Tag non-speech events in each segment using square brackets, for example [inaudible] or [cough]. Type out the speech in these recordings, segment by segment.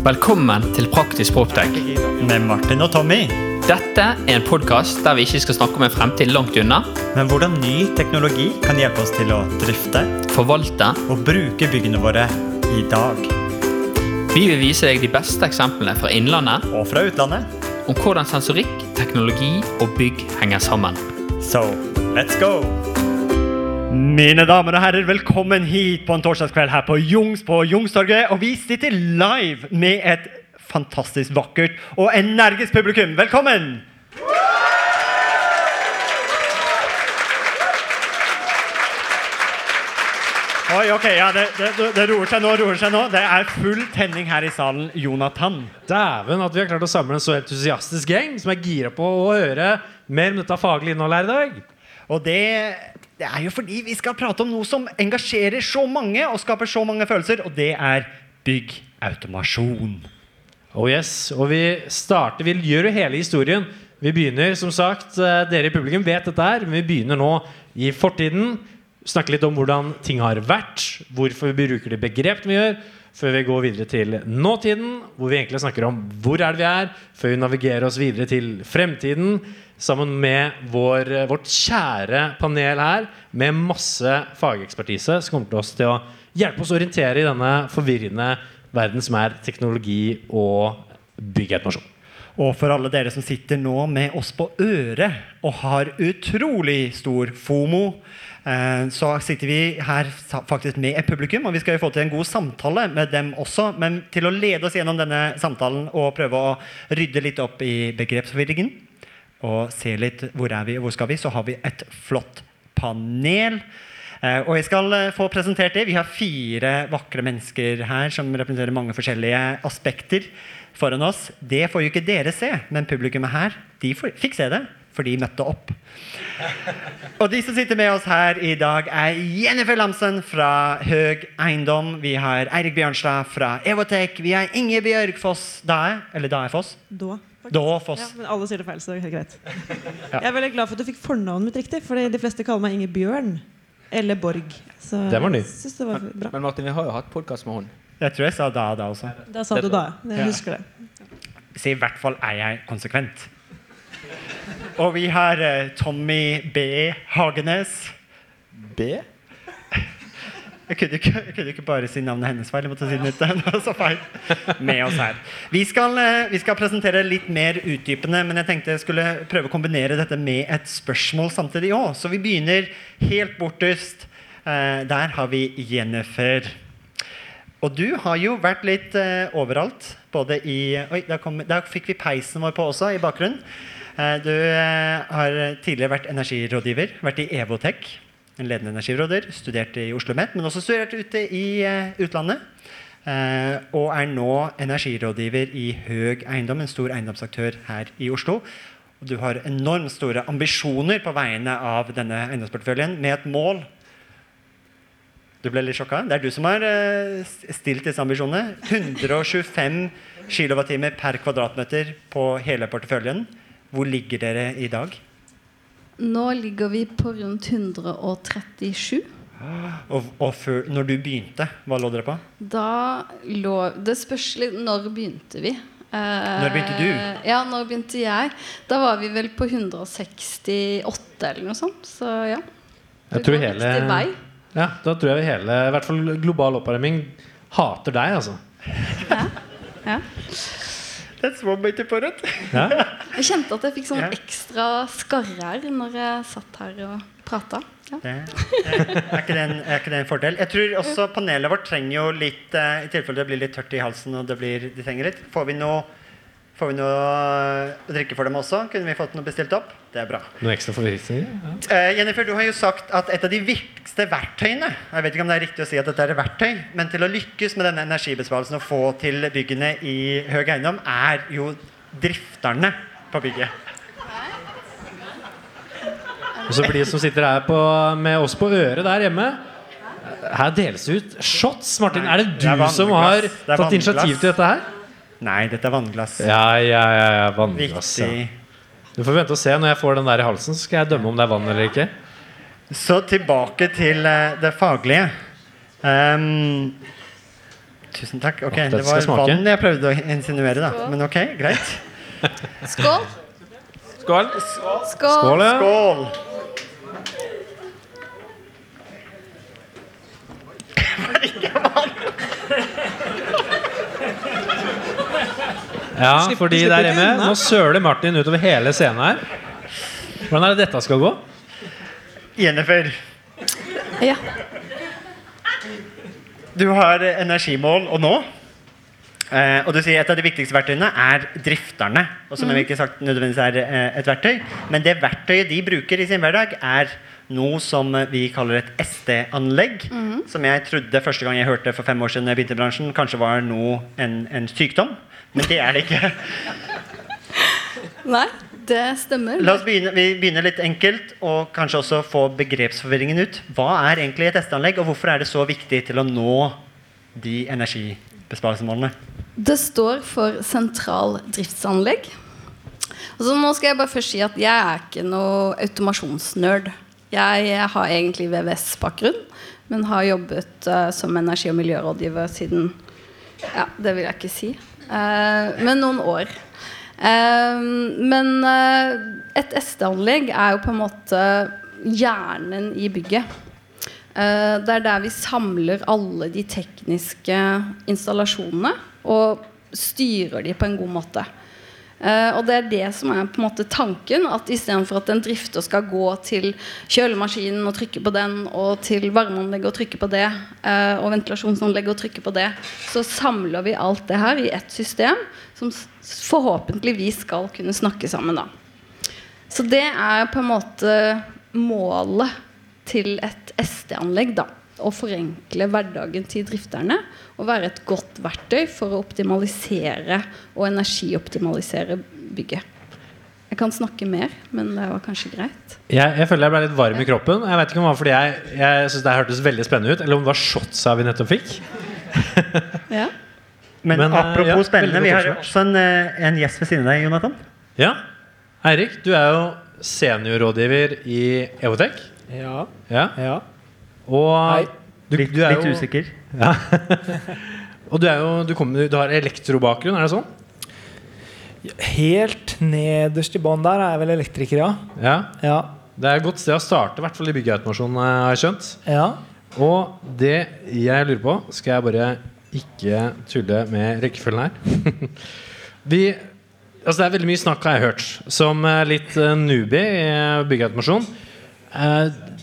Velkommen til Praktisk Proptech. Med Martin og Tommy. Dette er en podkast der vi ikke skal snakke om en fremtid langt unna, Men hvordan ny teknologi kan hjelpe oss til å drifte forvalte. og bruke byggene våre i dag. Vi vil vise deg de beste eksemplene fra innlandet Og fra utlandet. om hvordan sensorikk, teknologi og bygg henger sammen. So, let's go! Mine damer og herrer, velkommen hit på en torsdagskveld her på Jungs på Jungstorget. Og vi sitter live med et fantastisk vakkert og energisk publikum. Velkommen! Oi, ok, ja, det, det, det roer seg nå, roer seg nå. Det er full tenning her i salen. Jonathan. Dæven at vi har klart å samle en så entusiastisk gjeng som er gira på å høre mer om dette faglige innholdet her i dag. Og det, det er jo fordi vi skal prate om noe som engasjerer så mange og skaper så mange følelser, og det er byggautomasjon. Oh yes, Og vi starter, vi gjør jo hele historien. Vi begynner, som sagt, eh, dere i publikum vet dette her, men vi begynner nå i fortiden. Snakke litt om hvordan ting har vært, hvorfor vi bruker de begrepene vi gjør, før vi går videre til nåtiden, hvor vi egentlig snakker om hvor er det vi er, før vi navigerer oss videre til fremtiden, sammen med vår, vårt kjære panel her, med masse fagekspertise som kommer til oss til å hjelpe oss å orientere i denne forvirrende verden som er teknologi og byggautomasjon. Og for alle dere som sitter nå med oss på øret og har utrolig stor FOMO, eh, så sitter vi her faktisk med et publikum, og vi skal jo få til en god samtale med dem også. Men til å lede oss gjennom denne samtalen og prøve å rydde litt opp i begrepsforvirringen, og se litt hvor er vi og hvor skal vi, så har vi et flott panel. Eh, og jeg skal eh, få presentert det. Vi har fire vakre mennesker her som representerer mange forskjellige aspekter foran oss. Det får jo ikke dere se, men publikummet her de fikk se det, for de møtte opp. Og de som sitter med oss her i dag, er Jennifer Lamsen fra Høg Eiendom. Vi har Eirik Bjørnstad fra Evotech. Vi har Ingebjørg Foss Dae, eller Dae Foss. Da. Faktisk. Da Foss. Ja, men alle sier det feil, så det er helt greit. Jeg er veldig glad for at du fikk fornavnet mitt riktig, Fordi de fleste kaller meg Inge Bjørn. Eller Borg. Så Det var ny. jeg det var. Men Martin, vi har jo hatt podkast med hun. Jeg tror jeg sa da da også. Da sa du da. Jeg Ja. husker det. Så i hvert fall er jeg konsekvent. Og vi har eh, Tommy B. Hagenes. B? Jeg kunne, ikke, jeg kunne ikke bare si navnet hennes feil. Jeg måtte si [laughs] det var så feil. Med oss her. Vi skal, eh, vi skal presentere litt mer utdypende, men jeg tenkte jeg skulle prøve å kombinere dette med et spørsmål samtidig òg. Så vi begynner helt bortest. Eh, Der har vi Jennifer. Og du har jo vært litt eh, overalt. Både i Oi, der, kom, der fikk vi peisen vår på også, i bakgrunnen. Du har tidligere vært energirådgiver. Vært i Evotech, en ledende energiråder. Studerte i Oslo OsloMet, men også studerte ute i eh, utlandet. Eh, og er nå energirådgiver i Høg Eiendom, en stor eiendomsaktør her i Oslo. Og du har enormt store ambisjoner på vegne av denne eiendomsporteføljen med et mål du ble litt sjokka? Det er du som har eh, stilt disse ambisjonene. 125 kWt per kvadratmeter på hele porteføljen. Hvor ligger dere i dag? Nå ligger vi på rundt 137. Og, og før, når du begynte, hva lå dere på? Da lå Det spørs litt Når begynte vi? Eh, Når begynte du? Ja, når begynte jeg? Da var vi vel på 168 eller noe sånt. Så ja. Jeg tror går hele i vei. Ja, da tror jeg hele, i hvert fall global oppvarming, hater deg, altså. Ja. That's one er to på rødt. Ja? Jeg kjente at jeg fikk sånn ekstra skarrer når jeg satt her og prata. Ja. Er, ikke det en, er ikke det en fordel? Jeg tror også panelet vårt trenger jo litt eh, I tilfelle det blir litt tørt i halsen og det blir, de trenger litt. Får vi noe Får vi noe å drikke for dem også? Kunne vi fått noe bestilt opp? Det er bra. Noe ekstra forvirringer? Ja. Uh, Jennifer, du har jo sagt at et av de viktigste verktøyene Jeg vet ikke om det er riktig å si at dette er et verktøy, men til å lykkes med denne energibesparelsen og få til byggene i høy eiendom, er jo drifterne på bygget. Og så for de som sitter her på, med oss på øret der hjemme Her deles det ut shots. Martin, er det du det er som har tatt initiativ til dette her? Nei, dette er vannglass. Ja, ja, ja, ja vannglass. Ja. Du får vente og se. Når jeg får den der i halsen, så skal jeg dømme om det er vann eller ikke. Så tilbake til eh, det faglige. Um, Tusen takk. Ok, dette Det var vann jeg prøvde å insinuere, da. Men ok, greit. Skål! Skål! Skål! Skål, ja. Skål! [laughs] Ja, Slipper- fordi slipper der hjemme. Nå søler Martin utover hele scenen her. Hvordan er det dette skal gå? Jennifer, Ja. du har energimål og nå. Eh, og du sier et av de viktigste verktøyene er drifterne. Og som jeg ikke sagt nødvendigvis er eh, et verktøy, Men det verktøyet de bruker i sin hverdag, er noe som vi kaller et SD-anlegg. Som jeg trodde første gang jeg hørte for fem år siden jeg begynte i bransjen, kanskje var noe, en, en sykdom. Men det er det ikke. Nei, det stemmer. La oss begynne, vi begynner litt enkelt, og kanskje også få begrepsforvirringen ut. Hva er egentlig et SD-anlegg, og hvorfor er det så viktig til å nå de energibesparelsesmålene? Det står for sentral driftsanlegg. Altså, nå skal jeg bare først si at jeg er ikke noe automasjonsnerd. Jeg har egentlig VVS-bakgrunn, men har jobbet uh, som energi- og miljørådgiver siden Ja, det vil jeg ikke si. Eh, men noen år. Eh, men eh, et SD-anlegg er jo på en måte hjernen i bygget. Det er der vi samler alle de tekniske installasjonene og styrer de på en god måte. Eh, og det er det som er på en måte tanken. At istedenfor at en drifter skal gå til kjølemaskinen og trykke på den, og til varmeanlegget og trykke på det, uh, og ventilasjonsanlegget og trykke på det, så samler vi alt det her i ett system som forhåpentligvis skal kunne snakke sammen. da. Så det er på en måte målet til et SD-anlegg. da Å forenkle hverdagen til drifterne og være et godt verktøy for å optimalisere og energioptimalisere bygget. Jeg kan snakke mer, men det var kanskje greit. Jeg, jeg føler jeg ble litt varm i kroppen. Jeg vet ikke om det var fordi jeg, jeg synes det hørtes veldig spennende ut, eller om det var shotsa vi nettopp fikk. [laughs] Ja. Men, Men, eh, apropos ja, spennende, vi har også en, eh, en gjest ved siden av deg, Jonathan. Ja. Eirik, du er jo seniorrådgiver i Evotek. Ja. Ja. ja. Og Hei. du, Litt, du er litt jo, usikker. Ja. [laughs] og du er jo du, kommer, du har elektrobakgrunn, er det sånn? Helt nederst i bånn der er jeg vel elektriker, ja. Ja. Ja. Det er et godt sted å starte, i hvert fall i byggeautomasjon, eh, har jeg skjønt. ja. Og det jeg lurer på Skal jeg bare ikke tulle med rekkefølgen her? [laughs] Vi, altså det er veldig mye snakk, har jeg hørt, som eh, litt uh, newbie i byggeautomasjon byggeautomasjon.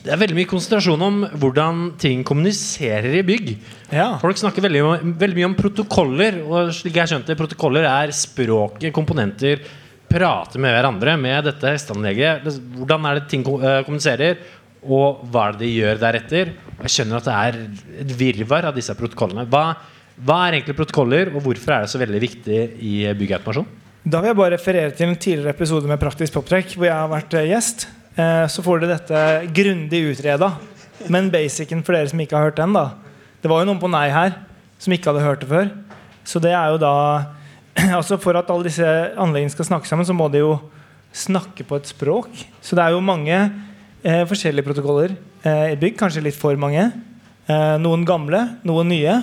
Det er veldig mye konsentrasjon om hvordan ting kommuniserer i bygg. ja. Folk snakker veldig, veldig mye om protokoller. Og slik jeg har skjønt det, protokoller er språket komponenter prater med hverandre med dette hesteanlegget. Hvordan er det ting eh, kommuniserer, og hva er det de gjør deretter? Jeg skjønner at det er et virvar av disse protokollene. Hva, hva er egentlig protokoller, og hvorfor er det så veldig viktig i byggautomasjon? Da vil jeg bare referere til en tidligere episode med Praktisk poptrekk, hvor jeg har vært eh, gjest. Eh, Så får dere dette grundig utreda. Men basicen for dere som ikke har hørt den, da. Det var jo noen på nei her som ikke hadde hørt det før. Så det er jo da [clears throat] Altså For at alle disse anleggene skal snakke sammen, så må de jo snakke på et språk. Så det er jo mange eh, forskjellige protokoller eh, i bygg. Kanskje litt for mange. Eh, noen gamle, noen nye.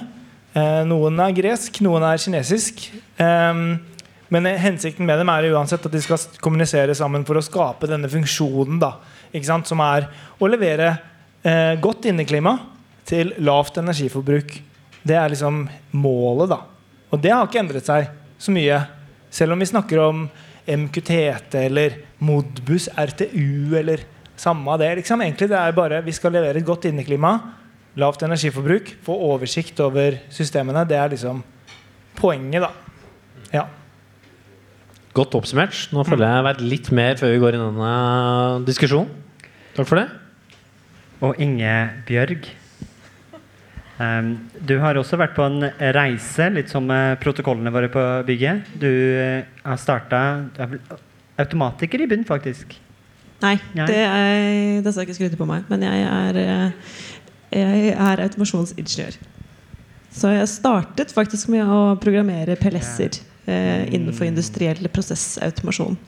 Eh, noen er gresk, noen er kinesisk. Ehm, men hensikten med dem er uansett at de skal kommunisere sammen for å skape denne funksjonen, da, ikke sant? som er å levere eh, godt inneklima til lavt energiforbruk. Det er liksom målet, da. Og det har ikke endret seg så mye. Selv om vi snakker om MQTT eller Modbus RTU eller samme av det. Liksom. Egentlig det er bare vi skal levere et godt inneklima, lavt energiforbruk, få oversikt over systemene. Det er liksom poenget, da. Ja. Godt oppsummert. Nå føler jeg jeg har vært litt mer før vi går inn i denne diskusjonen. Takk for det. Og Inge Bjørg. Um, du har også vært på en reise, litt som med protokollene våre på bygget. Du eh, har starta Du er vel automatiker i bunn, faktisk. Nei, Nei. det, er, det skal ikke skryte på meg. Men jeg er, eh, jeg er automasjonsingeniør. Så jeg startet faktisk med å programmere PLS-er eh, innenfor industriell prosessautomasjon.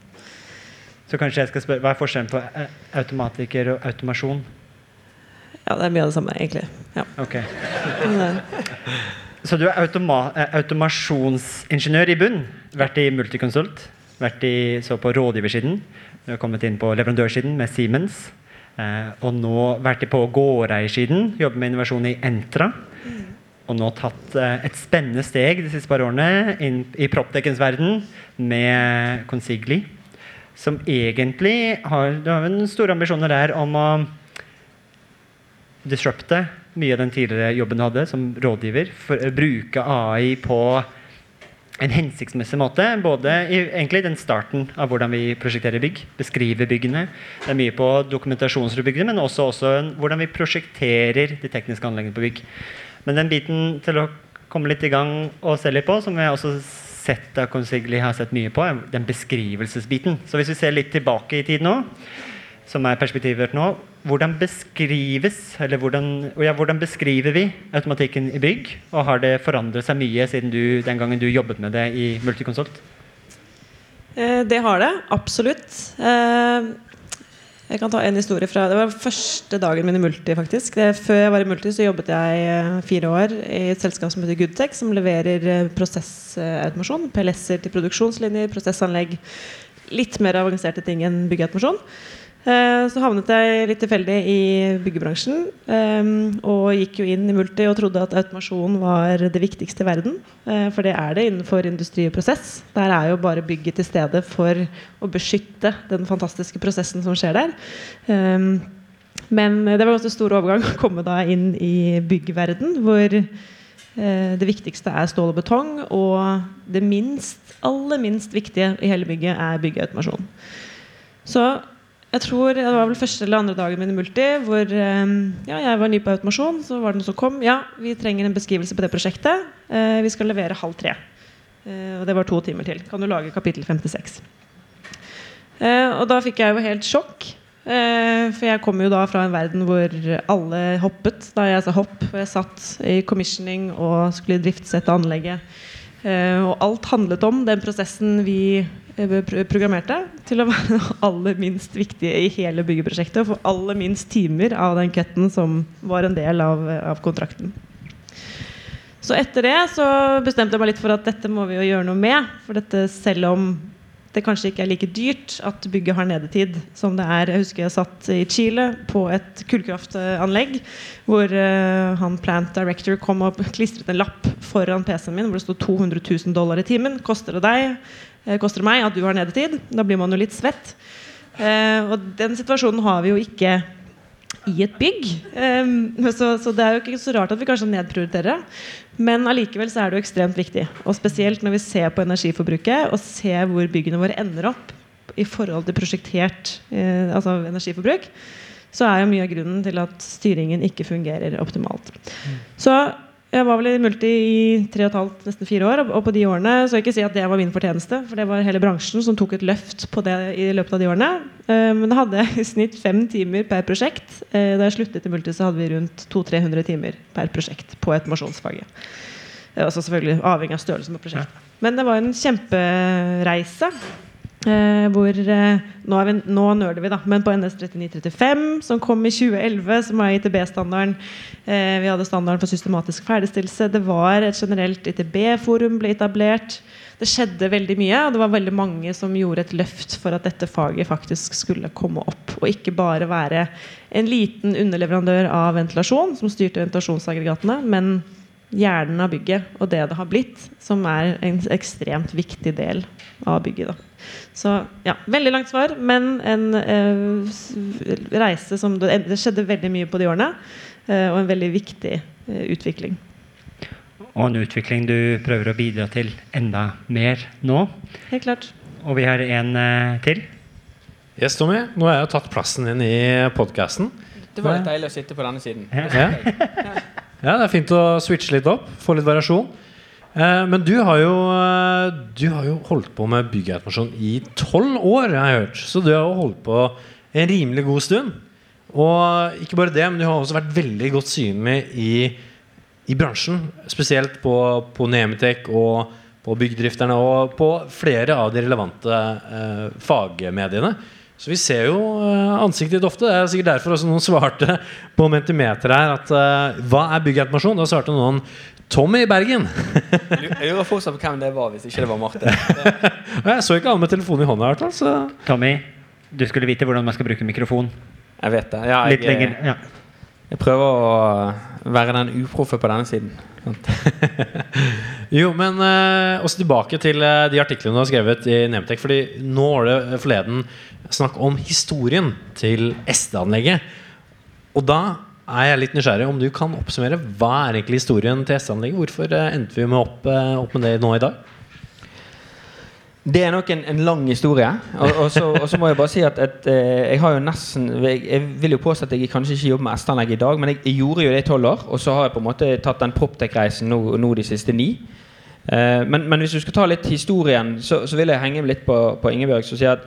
Så kanskje jeg skal spørre, Hva er forskjellen på eh, automatiker og automasjon? Ja, det er mye av det samme, egentlig. Ja. Ok. Eh, Så du er automa eh, automasjonsingeniør i bunn. Vært i Multiconsult. Vært i, så på rådgiversiden. Du har kommet inn på leverandørsiden med Siemens. Eh, og nå vært på gårdeiersiden. Jobber med innovasjon i Entra. Og nå tatt eh, et spennende steg de siste par årene inn i proptekens verden med Consigli. Som egentlig har, har store ambisjoner der om å disrupte mye av den tidligere jobben du hadde som rådgiver. For å bruke AI på en hensiktsmessig måte. Både i egentlig den starten av hvordan vi prosjekterer bygg. Beskriver byggene. Det er mye på dokumentasjonsbyggene, men også, også hvordan vi prosjekterer de tekniske anleggene på bygg. Men den biten til å komme litt i gang og se litt på, som jeg også sett Consigli har sett mye på, er den beskrivelsesbiten. Så hvis vi ser litt tilbake i tid nå, som er perspektivet nå, hvordan beskrives, eller hvordan, ja, hvordan beskriver vi automatikken i bygg? Og har det forandret seg mye siden du, den gangen du jobbet med det i Multiconsult? Eh, Det har det, absolutt. Jeg kan ta en historie fra Det var første dagen min i Multi, faktisk. Det, før jeg var i Multi, så jobbet jeg eh, fire år i et selskap som heter Goodtech, som leverer eh, prosessautomasjon. PLS-er til produksjonslinjer, prosessanlegg. Litt mer avanserte ting enn byggeautomasjon. Eh, Så havnet jeg litt tilfeldig i byggebransjen. eh, Og gikk jo inn i Multi og trodde at automasjon var det viktigste i verden. eh, For det er det innenfor industri og prosess. Der er jo bare bygget til stede for å beskytte den fantastiske prosessen som skjer der. Eh, Men det var også stor overgang å komme da inn i byggverden, hvor eh, det viktigste er stål og betong, og det minst, aller minst viktige i hele bygget er byggeautomasjon. Så jeg tror Det var vel første eller andre dagen min i Multi hvor eh, ja, jeg var ny på automasjon. Så var det noen som kom. Ja, vi trenger en beskrivelse på det prosjektet. Eh, vi skal levere halv tre. Eh, og det var to timer til. Kan du lage kapittel 56? Eh, og da fikk jeg jo helt sjokk. For jeg kommer jo da fra en verden hvor alle hoppet da jeg sa hopp. Og jeg satt i commissioning og skulle driftsette anlegget. Eh, og alt handlet om den prosessen vi eh, programmerte til å være [laughs] aller minst viktige i hele byggeprosjektet. Og få aller minst timer av den cutten som var en del av, av kontrakten. Så etter det så bestemte jeg meg litt for at dette må vi jo gjøre noe med. For dette selv om det kanskje ikke er like dyrt at bygget har nedetid som det er. Jeg husker jeg satt i Chile på et kullkraftanlegg hvor uh, han plant director kom og klistret en lapp foran PC-en min hvor det sto 200 000 dollar i timen. Koster det deg? Eh, koster det meg at du har nedetid? Da blir man jo litt svett. Uh, og den situasjonen har vi jo ikke i et bygg. Um, så, så det er jo ikke så rart at vi kanskje nedprioriterer det. Men allikevel så er det jo ekstremt viktig. Og spesielt når vi ser på energiforbruket og ser hvor byggene våre ender opp i forhold til prosjektert eh, altså energiforbruk, så er jo mye av grunnen til at styringen ikke fungerer optimalt. Så jeg var vel i Multi i tre og et halvt, nesten fire år. Og på de årene så jeg ikke si at det var min fortjeneste, for det var hele bransjen som tok et løft på det i løpet av de årene. Eh, Men da hadde jeg i snitt fem timer per prosjekt. Eh, Da jeg sluttet i Multi, så hadde vi rundt 200-300 timer per prosjekt på automasjonsfaget. Altså selvfølgelig avhengig av størrelsen på prosjektet. Men det var en kjempereise. Eh, hvor eh, nå, vi, nå nøler vi, da. Men på NS3935, som kom i 2011, som var ITB-standarden eh, Vi hadde standarden for systematisk ferdigstillelse. Det var et generelt ITB-forum ble etablert. Det skjedde veldig mye, og det var veldig mange som gjorde et løft for at dette faget faktisk skulle komme opp. Og ikke bare være en liten underleverandør av ventilasjon som styrte ventilasjonsaggregatene, men hjernen av bygget og det det har blitt, som er en ekstremt viktig del av bygget. Da. Så ja, veldig langt svar, men en eh, reise som det, det skjedde veldig mye på de årene, eh, og en veldig viktig eh, utvikling. Og en utvikling du prøver å bidra til enda mer nå. Helt klart. Og vi har en eh, til. Yes, Tommy. Nå har jeg jo tatt plassen din i podkasten. Det var litt deilig å sitte på denne siden. Ja. [laughs] ja, det er fint å switche litt opp, få litt variasjon. Eh, men du har, jo, eh, du har jo holdt på med byggautomasjon i tolv år, jeg har hørt. Så du har jo holdt på en rimelig god stund. Og ikke bare det, men du har også vært veldig godt synlig i, i bransjen. Spesielt på, på Nemetek og på Byggdrifterne og på flere av de relevante eh, fagmediene. Så vi ser jo eh, ansiktet ditt ofte. Det er sikkert derfor også noen [laughs] svarte på Mentimeter her at uh, hva er byggautomasjon? Da svarte noen Tommy i Bergen. Jeg lurer fortsatt på hvem det var, hvis ikke det var Martin. [laughs] Jeg så ikke alle med telefonen i hånda. i hvert fall, Så Tommy, du skulle vite hvordan man skal bruke mikrofon. Jeg vet det. Ja, jeg, Litt lenger. Ja. jeg prøver å være den uproffe på denne siden. [laughs] Jo, men eh, også tilbake til eh, de artiklene du har skrevet i Nemtek. Fordi nå var det forleden snakk om historien til SD-anlegget. Og da er jeg litt nysgjerrig om du kan oppsummere hva er egentlig historien til SD-anlegget? Hvorfor eh, endte vi med opp, eh, opp med det nå i dag? Det er nok en, en lang historie. Og, og, så, og så må jeg bare si at, at eh, jeg har jo nesten jeg, jeg vil jo påstå at jeg kanskje ikke jobber med SD-anlegg i dag, men jeg, jeg gjorde jo det i tolv år. Og så har jeg på en måte tatt den Proptech-reisen nå, nå de siste ni. Eh, men, men hvis du skal ta litt historien, så, så vil jeg henge litt på, på Ingebjørg. Som sier at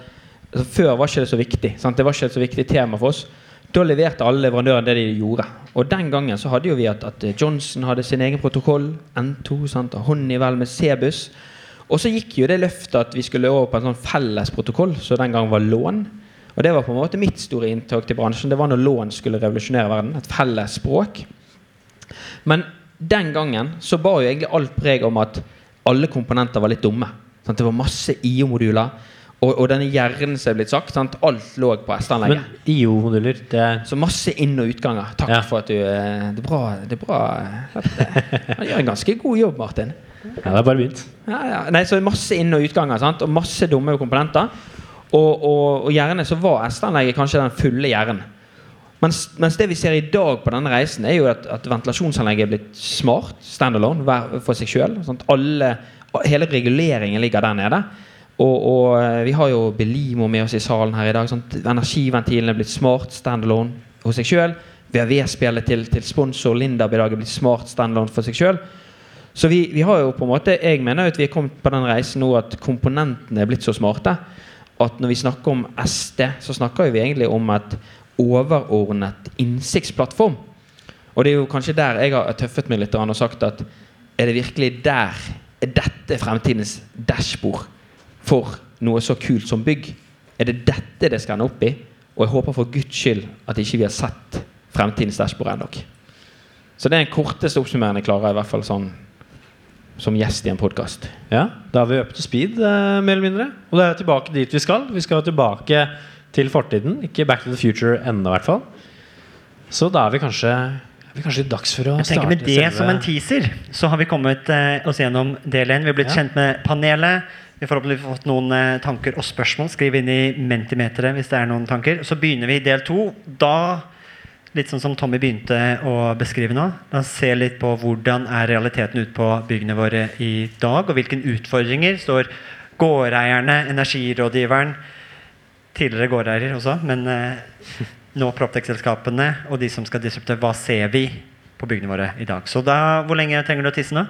altså, Før var ikke det så viktig. Sant? Det var ikke et så viktig tema for oss. Da leverte alle leverandørene det de gjorde. Og den gangen så hadde jo vi at, at Johnson hadde sin egen protokoll. N2, sant? og Honeywell med Cebus. Og så gikk jo det løftet at vi skulle over på en sånn felles protokoll, som den gang var lån. Og det var på en måte mitt store inntak til bransjen. Det var når lån skulle revolusjonere verden. Et felles språk. Men den gangen så bar jo egentlig alt preg om at alle komponenter var litt dumme. Sant? Det var masse IO-moduler. Og, og denne hjernen som er blitt sagt, sant? alt lå på Men SD-anlegget. IO-moduler, det Så masse inn- og utganger. Takk Ja. for at du eh, Det er bra. Det er bra eh, Han [laughs] gjør en ganske god jobb, Martin. Ja, det er bare begynt. Ja, ja. Nei, så masse inn- og utganger sant? og masse dumme komponenter. Og, og, og gjerne så var S-anlegget kanskje den fulle hjernen. Mens, mens det vi ser i dag på denne reisen, er jo at, at ventilasjonsanlegget er blitt smart. Standalone hver for seg sjøl. Hele reguleringen ligger der nede. Og, og eh, vi har jo Belimo med oss i salen her i dag. Sant? Energiventilen er blitt smart standalone hos seg sjøl. VV-spillet til, til sponsor Lindab i dag er blitt smart standalone for seg sjøl. Så vi, vi har jo på en måte Jeg mener jo at vi er kommet på den reisen nå at komponentene er blitt så smarte at når vi snakker om SD, så snakker vi egentlig om et overordnet innsiktsplattform. Og det er jo kanskje der jeg har tøffet meg litt og sagt at er det virkelig der Er dette fremtidens dashbord for noe så kult som bygg? Er det dette det skal ende opp i? Og jeg håper for Guds skyld at ikke vi har sett fremtidens dashbord ennå. Så det er den korteste oppsummeringen jeg klarer, i hvert fall sånn som gjest i en podkast. Ja, da er vi up to speed, eh, mer eller mindre. Og det er tilbake dit vi skal. Vi skal tilbake til fortiden. Ikke back to the future ennå, i hvert fall. Så da er vi kanskje, er vi kanskje dags for å Jeg tenker starte Med det som en teaser så har vi kommet eh, oss gjennom del 1. Vi har blitt Ja. kjent med panelet. Vi har forhåpentligvis fått noen eh, tanker og spørsmål. Skriv inn i Mentimeteret hvis det er noen tanker. Så begynner vi i del to. Da, litt sånn som Tommy begynte å beskrive nå, La oss se litt på hvordan er realiteten ute på byggene våre i dag, og hvilke utfordringer står gårdeierne, energirådgiveren, tidligere gårdeier også, men eh, nå Proptex-selskapene og de som skal disrupte, hva ser vi på byggene våre i dag? Så da, hvor lenge trenger du å tisse nå?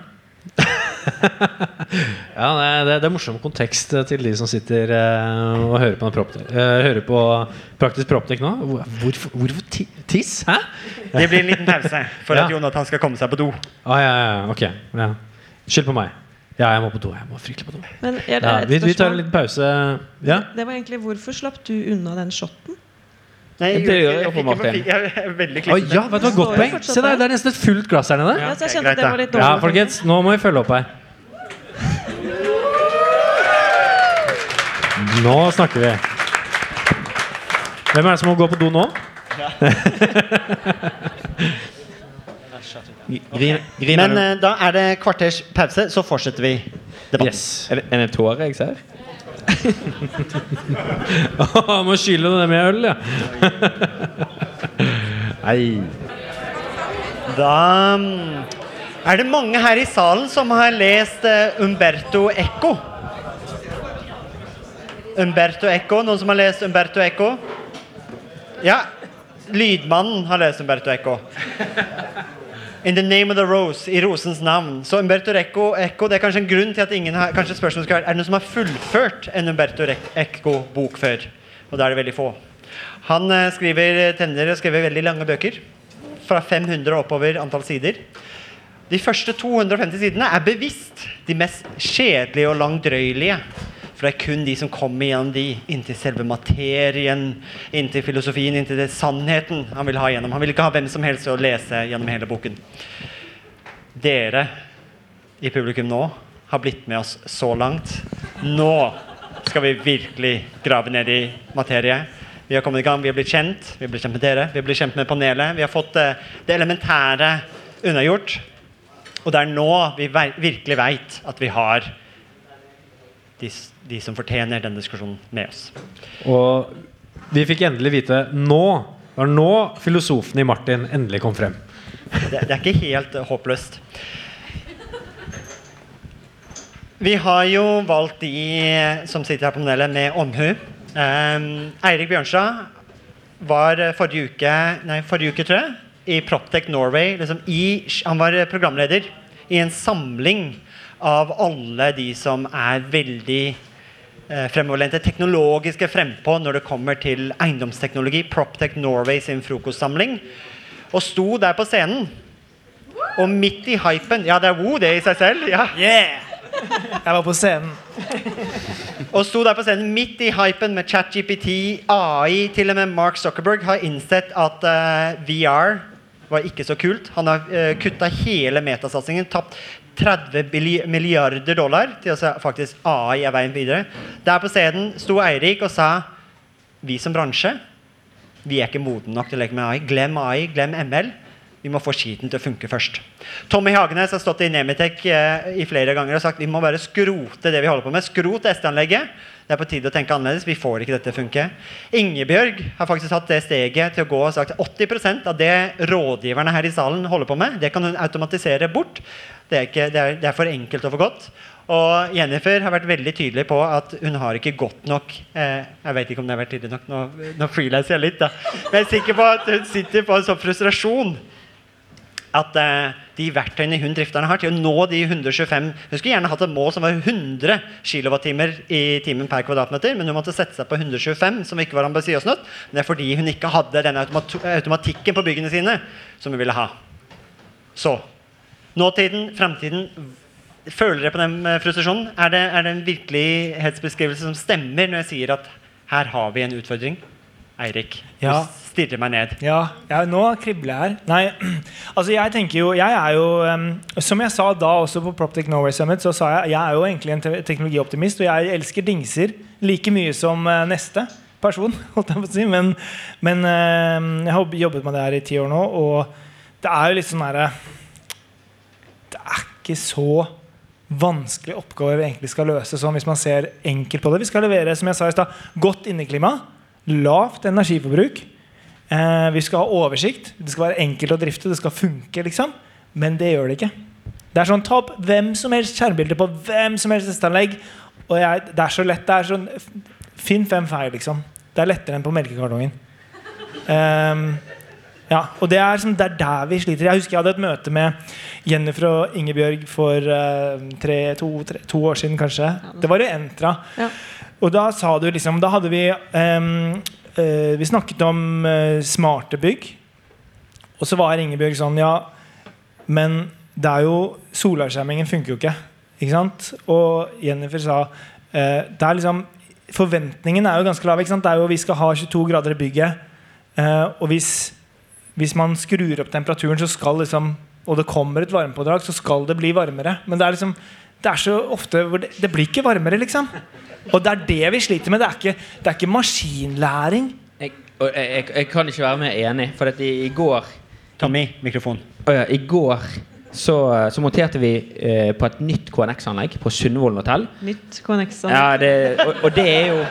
[laughs] [laughs] Ja, det, er- det, er- morsom kontekst eh, til de som sitter eh, og hører på, Proptech- eh, hører på Praktisk Proptek nå. Hvorfor, hvorfor ti, tiss? Hæ? Det blir en liten pause for Ja. at Jonathan skal komme seg på do. Ah, ja, ja, ja, ok. Ja. Skyld på meg. Ja, jeg må på do. Jeg må fryktelig på do. Men Ja, vi, vi tar en liten pause. Ja? Det var egentlig Hvorfor slapp du unna den shotten? Nei, Det gjør jeg fikk på Martin. Jeg er veldig klissete. ja, vet du hva, godt poeng! Se der, det er nesten et fullt glass her nede. Ja, så jeg ok, at det var litt Ja, folkens, nå må vi følge opp her. Nå snakker vi. Hvem er det som må gå på do nå? Men eh, da er det kvarters pause, så fortsetter vi debatten. Yes. Er det, er det en tåre jeg ser? Åh, må skylle det med øl, ja. Nei. Da mm, er det mange her i salen som har lest eh, Umberto Eco. Umberto Eco. Noen som har lest Umberto Eco? Ja. Lydmannen har lest Umberto Eco. In the name of the rose, i rosens navn. Så Umberto Recco, Eco det er kanskje en grunn til at ingen har Kanskje spørsmålet skal være Er det noen som har fullført en Umberto Recco-bok før? Og da er det veldig få. Han eh, skriver, tenner og skriver veldig lange bøker. Fra 500 og oppover antall sider. De første 250 sidene er bevisst de mest kjedelige og langdrøyelige. For det er kun de som kommer gjennom de, inntil selve materien, inntil filosofien, inntil det sannheten han vil ha gjennom. Han vil ikke ha hvem som helst til å lese gjennom hele boken. Dere i publikum nå har blitt med oss så langt. Nå skal vi virkelig grave ned i materie. Vi har kommet i gang, vi har blitt kjent. Vi har blitt kjent med dere, vi har blitt kjent med panelet. Vi har fått eh, det elementære unnagjort. Og det er nå vi virkelig veit at vi har de, de som fortjener den diskusjonen med oss. Og vi fikk endelig vite nå Det var nå filosofen i Martin endelig kom frem. Det, det er ikke helt eh, håpløst. Vi har jo valgt de eh, som sitter her på panelet, med omhu. Um, Eirik Bjørnstad var eh, forrige uke, nei, forrige uke tror jeg, i Proptech Norway. Liksom i, han var programleder i en samling av alle de som er veldig fremoverlente, teknologiske frempå når det kommer til eiendomsteknologi. Proptech Norway sin frokostsamling. Og sto der på scenen. Og midt i hypen Ja, det er wo, det i seg selv. ja Yeah! Jeg var på scenen. Og sto der på scenen midt i hypen med ChatGPT, AI. Til og med Mark Zuckerberg har innsett at uh, VR var ikke så kult. Han har uh, kutta hele metasatsingen. Tapt 30 milliarder dollar til å faktisk AI er veien videre. Der på scenen sto Eirik og sa vi som bransje vi er ikke modne nok til å leke med AI. Glem AI, glem ML. Vi må få skiten til å funke først. Tommy Hagenes har stått i Nemetec eh, i flere ganger og sagt vi må bare skrote det vi holder på med. Skrot SD-anlegget. Det er på tide å tenke annerledes. Vi får ikke dette funke. Ingebjørg har faktisk hatt det steget til å gå og sagt 80% av det rådgiverne her i salen holder på med, det kan hun automatisere bort. Det er, ikke, det er, det er for enkelt og for godt. Og Jennifer har vært veldig tydelig på at hun har ikke godt nok eh, Jeg vet ikke om det har vært tydelig nok, nå, nå freelancer jeg litt, da. Men jeg er sikker på at hun sitter på en sånn frustrasjon at eh, de verktøyene hun drifterne har til å nå de 125 Hun skulle gjerne hatt et mål som var 100 kWt i timen per kvadratmeter, men hun måtte sette seg på 125, som ikke var ambisiøst nok. Det er fordi hun ikke hadde den automat automatikken på byggene sine som hun ville ha. Så nåtiden, framtiden. Føler dere på den eh, frustrasjonen? Er det, er det en virkelighetsbeskrivelse som stemmer når jeg sier at her har vi en utfordring? Eirik, Ja. du stirrer meg ned. Ja, ja, nå kribler jeg her. Nei, [clears throat] altså jeg tenker jo Jeg er jo um, Som jeg sa da også på Proptech Norway Summit, så sa jeg jeg er jo egentlig en te- teknologioptimist, og jeg elsker dingser like mye som uh, neste person, [laughs] holdt jeg på å si. Men, men uh, jeg har jobbet med det her i ti år nå, og det er jo litt sånn herre Det er ikke så vanskelig oppgave vi egentlig skal løse sånn hvis man ser enkelt på det. Vi skal levere som jeg sa i sted, godt inneklima, lavt energiforbruk. Eh, vi skal ha oversikt. Det skal være enkelt å drifte. Det skal funke, liksom. Men det gjør det ikke. Det er sånn, Ta opp hvem som helst skjermbilde på hvem som helst testanlegg. Og jeg, det er så lett. det er sånn, Finn fem feil, liksom. Det er lettere enn på melkekartongen. Ehm, ja, og det er, som, det er der vi sliter. Jeg husker jeg hadde et møte med Jennifer og Ingebjørg for uh, tre, to, tre, to år siden, kanskje. Det var i Entra. Ja. Og da sa du liksom Da hadde vi um, uh, Vi snakket om uh, smarte bygg. Og så var Ingebjørg sånn Ja, men det er jo Solarskjermingen funker jo ikke. Ikke sant? Og Jennifer sa Det er liksom Forventningen er jo ganske lav. Ikke sant? Det er jo Vi skal ha 22 grader i bygget. Og hvis, hvis man skrur opp temperaturen, så skal liksom og det kommer et varmepådrag, så skal det bli varmere. Men det er liksom det er så ofte hvor det, det blir ikke varmere, liksom. Og det er det vi sliter med. Det er ikke, det er ikke maskinlæring. Jeg, og jeg, jeg, jeg kan ikke være mer enig, for at i, i går Tommy, mikrofon. Å ja, I går så, så monterte vi eh, på et nytt KNX-anlegg på Sundvolden hotell. Nytt Connexa. Ja, det, og, og det er jo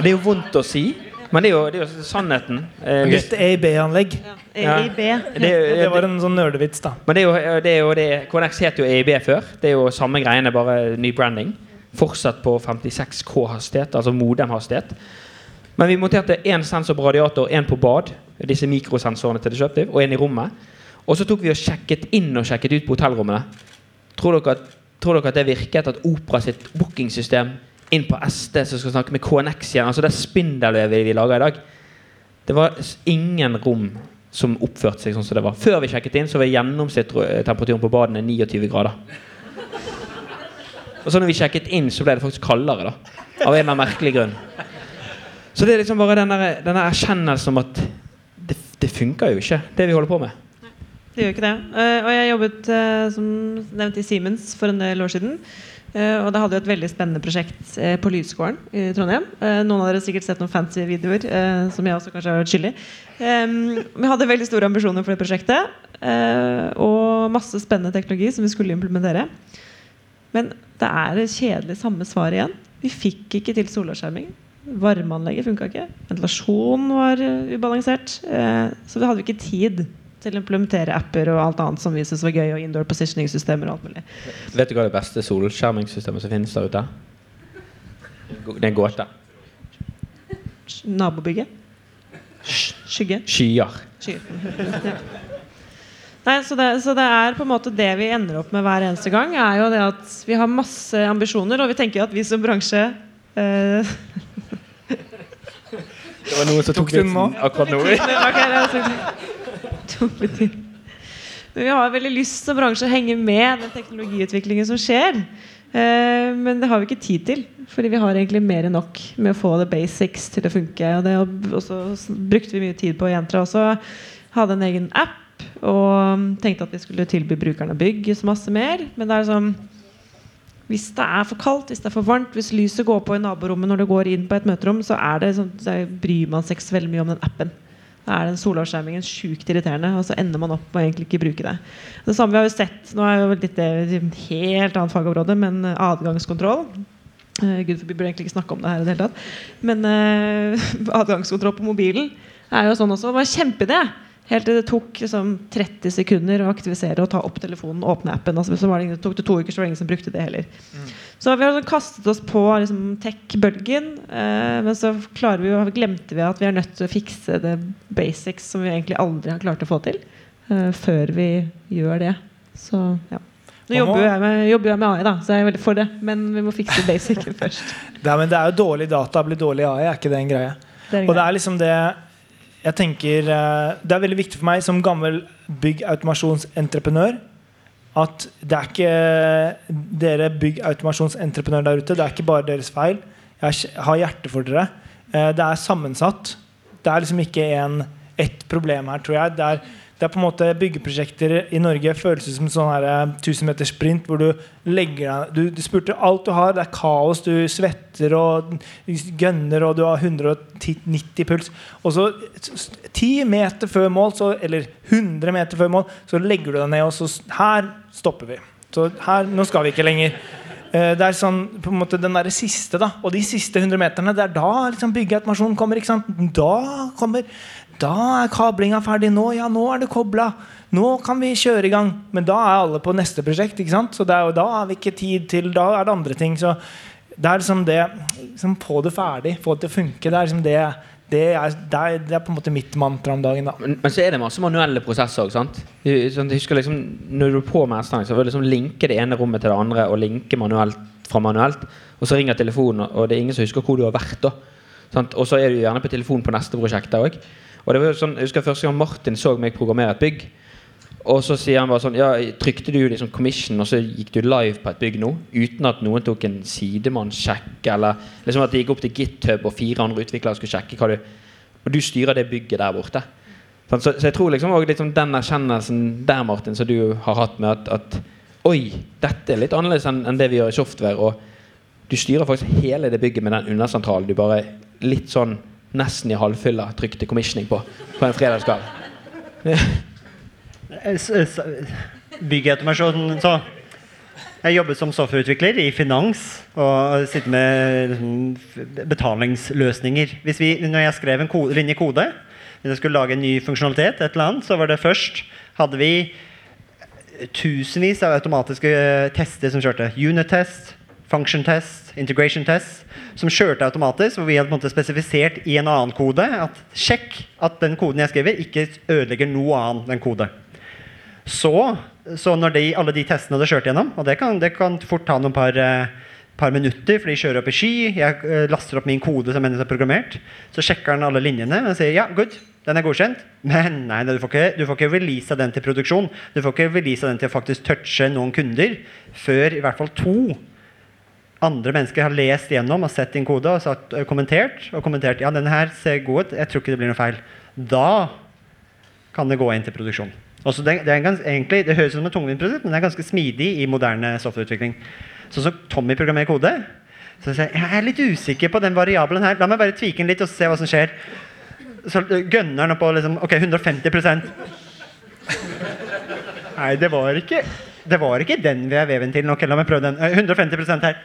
Det er jo vondt å si, men det er jo, det er jo sannheten. Eh, hvis- Nytt EIB-anlegg. Ja. EIB. det, er Det var en sånn nerdevits, da. Men det er jo, det er jo det Connex het jo EIB før. Det er jo samme greiene, bare ny branding. Fortsatt på 56K-hastighet, altså modem-hastighet. Men vi monterte én sensor på radiator, én på bad, disse mikrosensorene til Disruptive, og én i rommet. Og så tok vi og sjekket inn og sjekket ut på hotellrommene. Tror dere at, tror dere at det virket at Opera sitt bookingsystem inn på SD som skal snakke med KNX igjen, altså det spindelvevet vi lager i dag Det var ingen rom som oppførte seg sånn som det var. Før vi sjekket inn, så var gjennomsnittstemperaturen på badene 29 grader. Og så når vi sjekket inn, så ble det faktisk kaldere. da Av en eller annen merkelig grunn. Så det er liksom bare den der- den der erkjennelsen om at det, det funker jo ikke, det vi holder på med. Det gjør ikke det. Eh, og jeg jobbet eh, som nevnt i Siemens for en del år siden. Eh, og da hadde vi et veldig spennende prosjekt eh, på Lydskolen i Trondheim. Eh, noen av dere har sikkert sett noen fancy videoer, som jeg også kanskje har vært skyldig. Vi hadde veldig store ambisjoner for det prosjektet. og masse spennende teknologi som vi skulle implementere. Men det er det kjedelige samme svar igjen. Vi fikk ikke til soloppskjerming. Varmeanlegget funka ikke. Ventilasjonen var ubalansert. Så da hadde vi ikke tid til å implementere apper og alt annet som vi syntes var gøy. Og indoor positioning-systemer og alt mulig. Vet du hva det beste solskjermingssystemet som finnes der ute? Det er en gåte. Nabobygget. Skygge. Skyer. Skyer. Ja. Nei, så det, så det er på en måte det vi ender opp med hver eneste gang. Er jo det at Vi har masse ambisjoner, og vi tenker at vi som bransje eh, Det var noen som Tok den nå? akkurat nå. [laughs] Litt tid. Men vi har veldig lyst som bransje å henge med den teknologiutviklingen som skjer. Eh, men det har vi ikke tid til, fordi vi har egentlig mer enn nok med å få the basics til å funke. Og det også, brukte vi mye tid på Jentra også. Hadde en egen app og tenkte at vi skulle tilby brukerne bygg så masse mer. Men det er sånn hvis det er for kaldt, hvis det er for varmt, hvis lyset går på i naborommet når du går inn på et møterom, så, det sånn, så bryr man seg ikke så veldig mye om den appen. Er den solavskjermingen sjukt irriterende, og så ender man opp med å egentlig ikke bruke det. Det samme vi har jo sett, Nå er jo litt et helt annet fagområde, men adgangskontroll. Uh, Gud forby burde egentlig ikke snakke om det her i det hele tatt. Men uh, [laughs] adgangskontroll på mobilen er jo sånn også. Det var en kjempeidé. Helt til det tok liksom, 30 sekunder å aktivisere og ta opp telefonen og åpne appen. Altså, så var det tok det to uker, så var det ingen som brukte det heller. Så vi har liksom kastet oss på liksom, tech-bølgen. Eh, men så vi glemte vi at vi er nødt til å fikse det basics som vi egentlig aldri har klart å få til. eh, før vi gjør det. Så ja. Nå jobber jo jeg med, jobber jeg med AI, da, så jeg er veldig for det. Men vi må fikse basicen [laughs] først. Er, men det er jo dårlig data blir dårlig AI, er ikke det en greie? Det er Og det er liksom det jeg tenker eh, Det er veldig viktig for meg som gammel byggautomasjonsentreprenør at det er ikke dere byggautomasjonsentreprenører der ute, det er ikke bare deres feil. Jeg har hjerte for dere. Eh, Det er sammensatt. Det er liksom ikke ett problem her, tror jeg. Det er, det er på en måte Byggeprosjekter i Norge føles som sånn her, eh, 1000 meters sprint hvor du legger du, du spurte alt du har. Det er kaos. Du svetter og gønner, og du har 190 puls. Og så 10 meter før mål, så, eller 100 meter før mål, så legger du deg ned, og så Her stopper vi. Så her, nå skal vi ikke lenger. Eh, Det er sånn, på en måte den der siste da Og de siste 100 meterne, det er da liksom byggeautomasjonen kommer. Da kommer Da er kablinga ferdig. Nå ja, nå er det kobla. Nå kan vi kjøre i gang. Men da er alle på neste prosjekt. ikke sant? Så er da har vi ikke tid til Da er det andre ting. Så det er liksom det liksom Få det ferdig. Få det til å funke. Det er liksom det det er, det, er, det er på en måte mitt mantra om dagen. da Men, men så er det masse manuelle prosesser sant? Jeg husker liksom, når du er på med så vil du liksom linke det ene rommet til det andre og linke manuelt fra manuelt. Og så ringer telefonen, og det er ingen som husker hvor du har vært. da sant? Og så er du gjerne på telefon på neste prosjekt òg. Og det var sånn, jeg husker første gang Martin så meg programmere et bygg. Og så sier han bare sånn Ja, trykte du liksom commission, og så gikk du live på et bygg nå? Uten at noen tok en sidemannssjekk, eller liksom at det gikk opp til GitHub, og fire andre utviklere skulle sjekke hva du Og du styrer det bygget der borte. Så, så jeg tror liksom også liksom den erkjennelsen der, Martin, som du har hatt med at, at Oi, dette er litt annerledes enn enn det vi gjør i software. Og du styrer faktisk hele det bygget med den undersentralen du bare litt sånn nesten i halvfylla trykte commissioning på på en fredagskveld. [laughs] Byggautomasjon så Jeg jobbet som softwareutvikler i finans og sitter med liksom, betalingsløsninger. Hvis vi, når jeg skrev en kode, linje kode, hvis jeg skulle lage en ny funksjonalitet, et eller annet, så var det først hadde vi tusenvis av automatiske tester som kjørte. Unit test, function test, integration test, som kjørte automatisk. Hvor vi hadde på en måte spesifisert i en annen kode at sjekk at den koden jeg skriver, ikke ødelegger noe annet enn kode. Så, så når de, alle de testene hadde kjørt gjennom, og det kan, det kan fort ta noen par, eh, par minutter, for de kjører opp i sky, jeg eh, laster opp min kode som menneske har programmert, så sjekker den alle linjene og sier ja, good, den er godkjent, men nei, du får ikke, du får ikke release den til produksjon. Du får ikke release den til å faktisk touche noen kunder før i hvert fall to andre mennesker har lest gjennom og sett din kode og satt, ø, kommentert, og kommentert ja, denne her ser god ut, jeg tror ikke det blir noe feil. Da kan det gå inn til produksjon. Også det, det, gans, egentlig, det høres ut som et tungvint men det er ganske smidig i moderne softwareutvikling. Sånn som Tommy programmerer kode. Så sier jeg, er litt usikker på den variabelen her. La meg bare tvike den litt og se hva som skjer. Så gønner han opp på liksom, ok, 150% Nei, det var ikke Det var ikke den veven til. Ok, la meg prøve den. Eh, 150% her.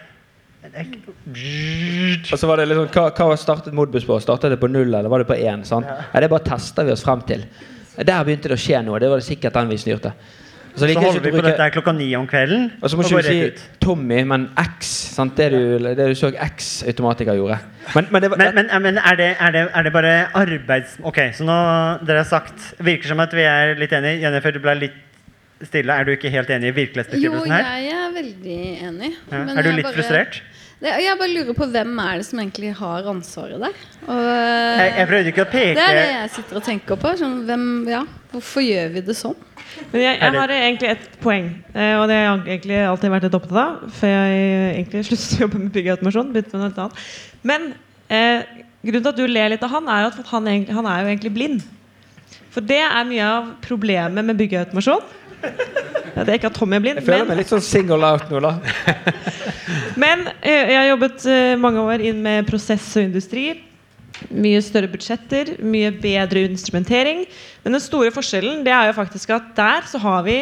Og så var det liksom, hva, hva startet Modbus på? Startet det på null, eller var det på én? sant? Ja. det bare tester vi oss frem til. Der begynte det å skje noe. Det var det sikkert den vi styrte. Så Så holder vi på bruke- dette klokka ni om kvelden. Og så må ikke du si ut. Tommy, men X. Sant? Det du, det du så X-automatiker gjorde. Men, men det var, Men, men, men er, det, er, det, er det bare arbeids... Ok, så nå dere har sagt Virker som at vi er litt enige. Jennifer, du ble litt stille. Er du ikke helt enig i Jo, virkelighetsbeskrivelsen her? jeg er veldig enig. Ja. men Er du jeg litt bare- frustrert? Det, jeg bare lurer på hvem er det som egentlig har ansvaret der. Og, Jeg, jeg prøvde ikke å peke det er det jeg sitter og tenker på. Sånn, hvem, ja, hvorfor gjør vi det sånn? Men jeg, jeg har egentlig et poeng, eh, og det har jeg egentlig alltid vært litt opptatt av. Før jeg egentlig [laughs] sluttet å jobbe med byggautomasjon. begynte med noe annet. Men eh, grunnen til at du ler litt av han, er at han, egentlig, han er jo egentlig blind. For det er mye av problemet med byggeautomasjon. Det er ikke at Tommy blind, jeg føler men meg litt sånn single out nå, da. [laughs] Men eh, jeg har jobbet eh, mange år inn med prosess og industri. Mye større budsjetter, mye bedre instrumentering. Men den store forskjellen det er jo faktisk at der så har vi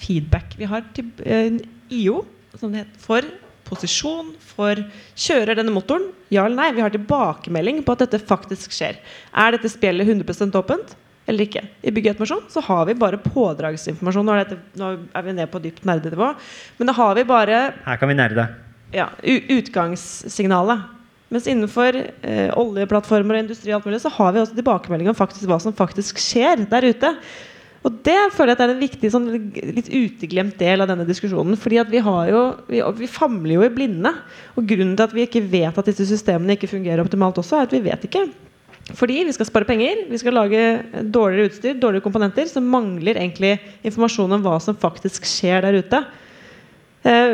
feedback. Vi har til, eh, IO, som det heter, for posisjon, for kjører denne motoren? Ja eller nei? Vi har tilbakemelding på at dette faktisk skjer. Er dette spjeldet 100% åpent? Eller ikke. I byggeautomasjon så har vi bare pådragsinformasjon. Nå er, dette, nå er vi ned på dypt nerdenivå. Men da har vi bare Her kan vi nerde. ja, utgangssignalet. Mens innenfor eh, oljeplattformer og industri og alt mulig, så har vi også tilbakemelding om faktisk hva som faktisk skjer der ute. Og det føler jeg at er en viktig sånn, litt uteglemt del av denne diskusjonen. fordi at vi har jo, vi, vi famler jo i blinde. Og grunnen til at vi ikke vet at disse systemene ikke fungerer optimalt også, er at vi vet ikke. Fordi vi skal spare penger, vi skal lage dårligere utstyr, dårligere komponenter, så mangler egentlig informasjon om hva som faktisk skjer der ute. Eh,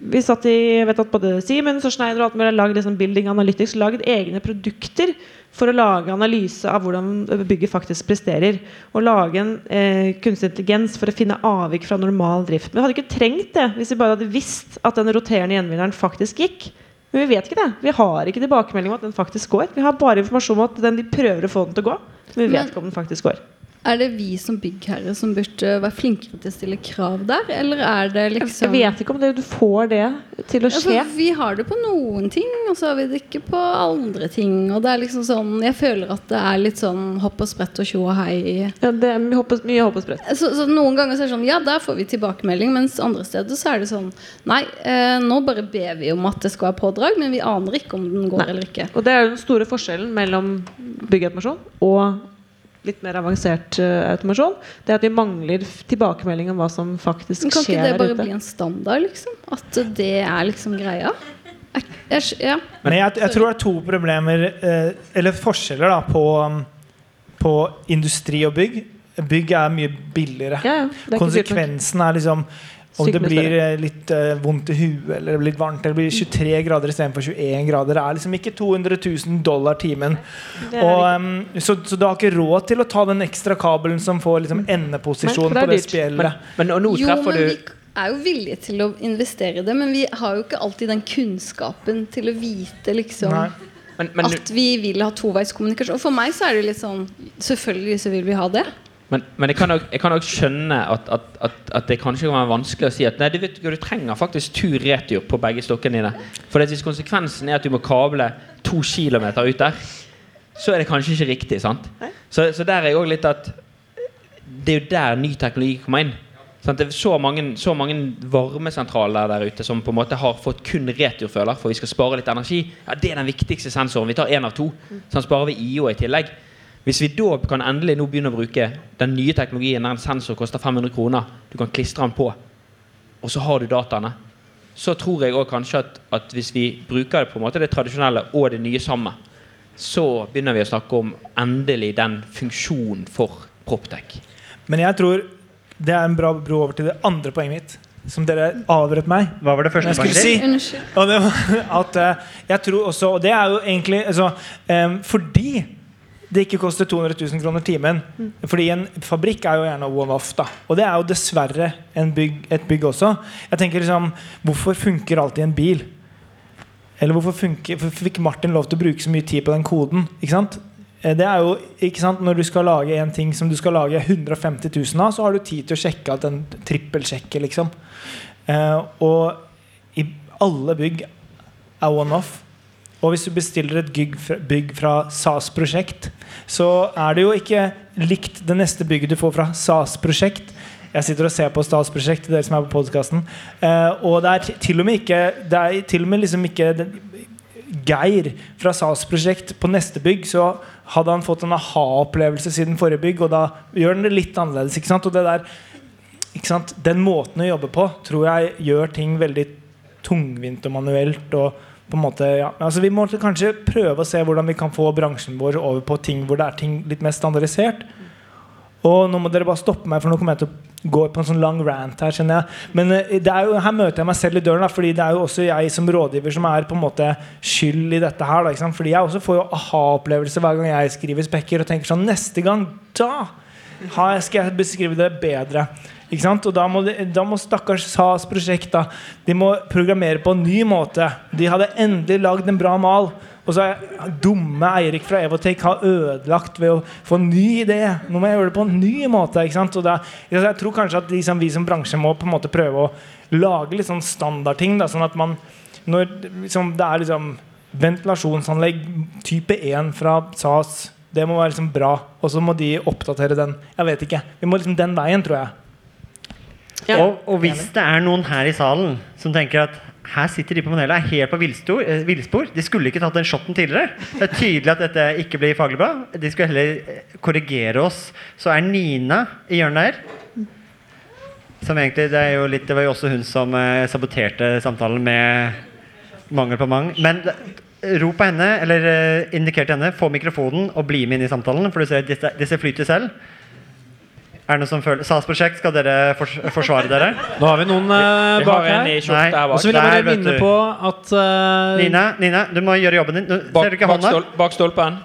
vi satt i jeg vet at Både Siemens og Schneider og alt mulig har lagd liksom Building Analytics laget egne produkter for å lage analyse av hvordan bygget faktisk presterer. Og lage en eh, kunstig intelligens for å finne avvik fra normal drift. Men vi hadde ikke trengt det hvis vi bare hadde visst at den roterende gjenvinneren faktisk gikk. Men vi vet ikke det. Vi har ikke tilbakemelding om at den faktisk går. Vi har bare informasjon om at den, de prøver å få den til å gå. Men vi vet Men- ikke om den faktisk går. Er det vi som byggherre som burde være flinkere til å stille krav der, eller er det liksom Jeg vet ikke om det, du får det til å skje. Ja, vi har det på noen ting, og så har vi det ikke på andre ting. Og det er liksom sånn Jeg føler at det er litt sånn hopp og sprett og tjo og hei. Ja, det er mye hopp og- mye hopp og sprett. Så, så noen ganger så er det sånn Ja, der får vi tilbakemelding, mens andre steder så er det sånn Nei, eh, nå bare ber vi om at det skal være pådrag, men vi aner ikke om den går Nei. eller ikke. Og det er jo den store forskjellen mellom byggeautomasjon og litt mer avansert uh, automasjon. Det at vi mangler tilbakemelding om hva som faktisk Men kan ikke det bare ute. bli en standard, liksom? At det er liksom greia? Jeg, jeg, ja. Men jeg, jeg tror det er to problemer, uh, eller forskjeller, da, på, um, på industri og bygg. Bygg er mye billigere. Ja, ja, er. Konsekvensen er liksom om det blir eh, litt uh, vondt i huet eller det blir litt varmt, eller det blir 23 grader istedenfor 21 grader. Det er liksom ikke 200 000 dollar timen. Og, um, så, så du har ikke råd til å ta den ekstra kabelen som får liksom endeposisjon på det spjeldet. Men men, nå Jo, men du vi er jo villige til å investere i det, men vi har jo ikke alltid den kunnskapen til å vite liksom Nei. men, men, at vi vil ha toveiskommunikasjon. Og for meg så er det litt sånn Selvfølgelig så vil vi ha det. Men, men jeg kan nok skjønne at, at, at, at det kanskje kan være vanskelig å si at nei, du, vet, du trenger faktisk tur-retur på begge stokkene dine. For hvis konsekvensen er at du må kable to kilometer ut der, så er det kanskje ikke riktig. sant? Så, så der er jeg òg litt at det er jo der ny teknologi kommer inn. Sant? Det er så mange, så mange varmesentraler der ute som på en måte har fått kun returføler, for vi skal spare litt energi. Ja, Det er den viktigste sensoren. Vi tar én av to. Sånn sparer vi IO i tillegg. Hvis vi da kan endelig nå begynne å bruke den nye teknologien der en sensor koster 500 kroner, du kan klistre den på, og så har du dataene, så tror jeg også kanskje at, at hvis vi bruker det på en måte det tradisjonelle og det nye sammen, så begynner vi å snakke om endelig den funksjonen for Proptech. Men jeg tror det er en bra bro over til det andre poenget mitt. som dere avbrøt meg. Hva var det første poenget si ditt? Unnskyld. Og det [laughs] at eh, jeg tror også Og det er jo egentlig altså, um, Fordi det ikke koster 200 000 kroner timen. Fordi en fabrikk er jo gjerne one-off. da Og det er jo dessverre en bygg, et bygg også. Jeg tenker liksom Hvorfor funker alltid en bil? Eller hvorfor, funker, fikk Martin lov til å bruke så mye tid på den koden? Ikke sant? Eh, Det er jo, ikke sant, Når du skal lage en ting som du skal lage 150 000 av, så har du tid til å sjekke at den trippelsjekker, liksom. Eh, og i alle bygg er one-off. Og hvis du bestiller et bygg fra, SAS-prosjekt, så er det jo ikke likt det neste bygget du får fra SAS-prosjekt. Jeg sitter og ser på SAS-prosjekt, dere som er på podkasten. og det er til og med ikke Det er til og med liksom ikke Geir fra SAS-prosjekt på neste bygg, så hadde han fått en aha-opplevelse siden forrige bygg, og da gjør den det litt annerledes. ikke sant? Og det der, ikke sant? Den måten å jobbe på tror jeg gjør ting veldig tungvint og manuelt. og på en måte, ja. altså Vi må kanskje prøve å se hvordan vi kan få bransjen vår over på ting hvor det er ting litt mer standardisert. Og nå må dere bare stoppe meg, for nå kommer jeg til å gå på en sånn lang rant her. kjenner jeg Men eh, jo, her møter jeg meg selv i døren, da, fordi det er jo også jeg som rådgiver som er på en måte skyld i dette her. Da? Fordi jeg også får jo aha-opplevelse hver gang jeg skriver spekker og tenker sånn Neste gang, da skal jeg beskrive det bedre. Ikke sant? Og da må, de, da må stakkars SAS prosjekt da, De må programmere på en ny måte. De hadde endelig lagd en bra mal. Og så er dumme Eirik fra Evotech har ødelagt ved å få en ny idé. Nå må jeg gjøre det på en ny måte. Ikke sant? Og da, jeg tror kanskje at liksom, vi som bransje må på en måte prøve å lage litt sånn standardting. Da, sånn at man Når liksom, det er liksom ventilasjonsanlegg type 1 fra SAS det må være liksom bra, og så må de oppdatere den. Jeg vet ikke. Vi må liksom den veien, tror jeg. Og, og hvis det er noen her i salen som tenker at her sitter de på panelet helt på eh, villspor. De skulle ikke tatt den shotten tidligere. Det er tydelig at dette ikke blir faglig bra. De skulle heller eh, korrigere oss. Så er Nina i hjørnet der. Som egentlig, det, litt, det var jo også hun som eh, saboterte samtalen med mangel på mang. Men eh, rop på henne, eller eh, indiker henne, få mikrofonen og bli med inn i samtalen. For du ser disse, disse flyter selv. Er det noen som føler SAS-prosjekt, skal dere fors forsvare dere? Nå har vi noen uh, bak her. Nei. Og så vil jeg bare Der, minne på at uh, Nina, Nina, du må gjøre jobben din. Nå, ser Bak, du ikke bak, hånda? stol, bak stolpen.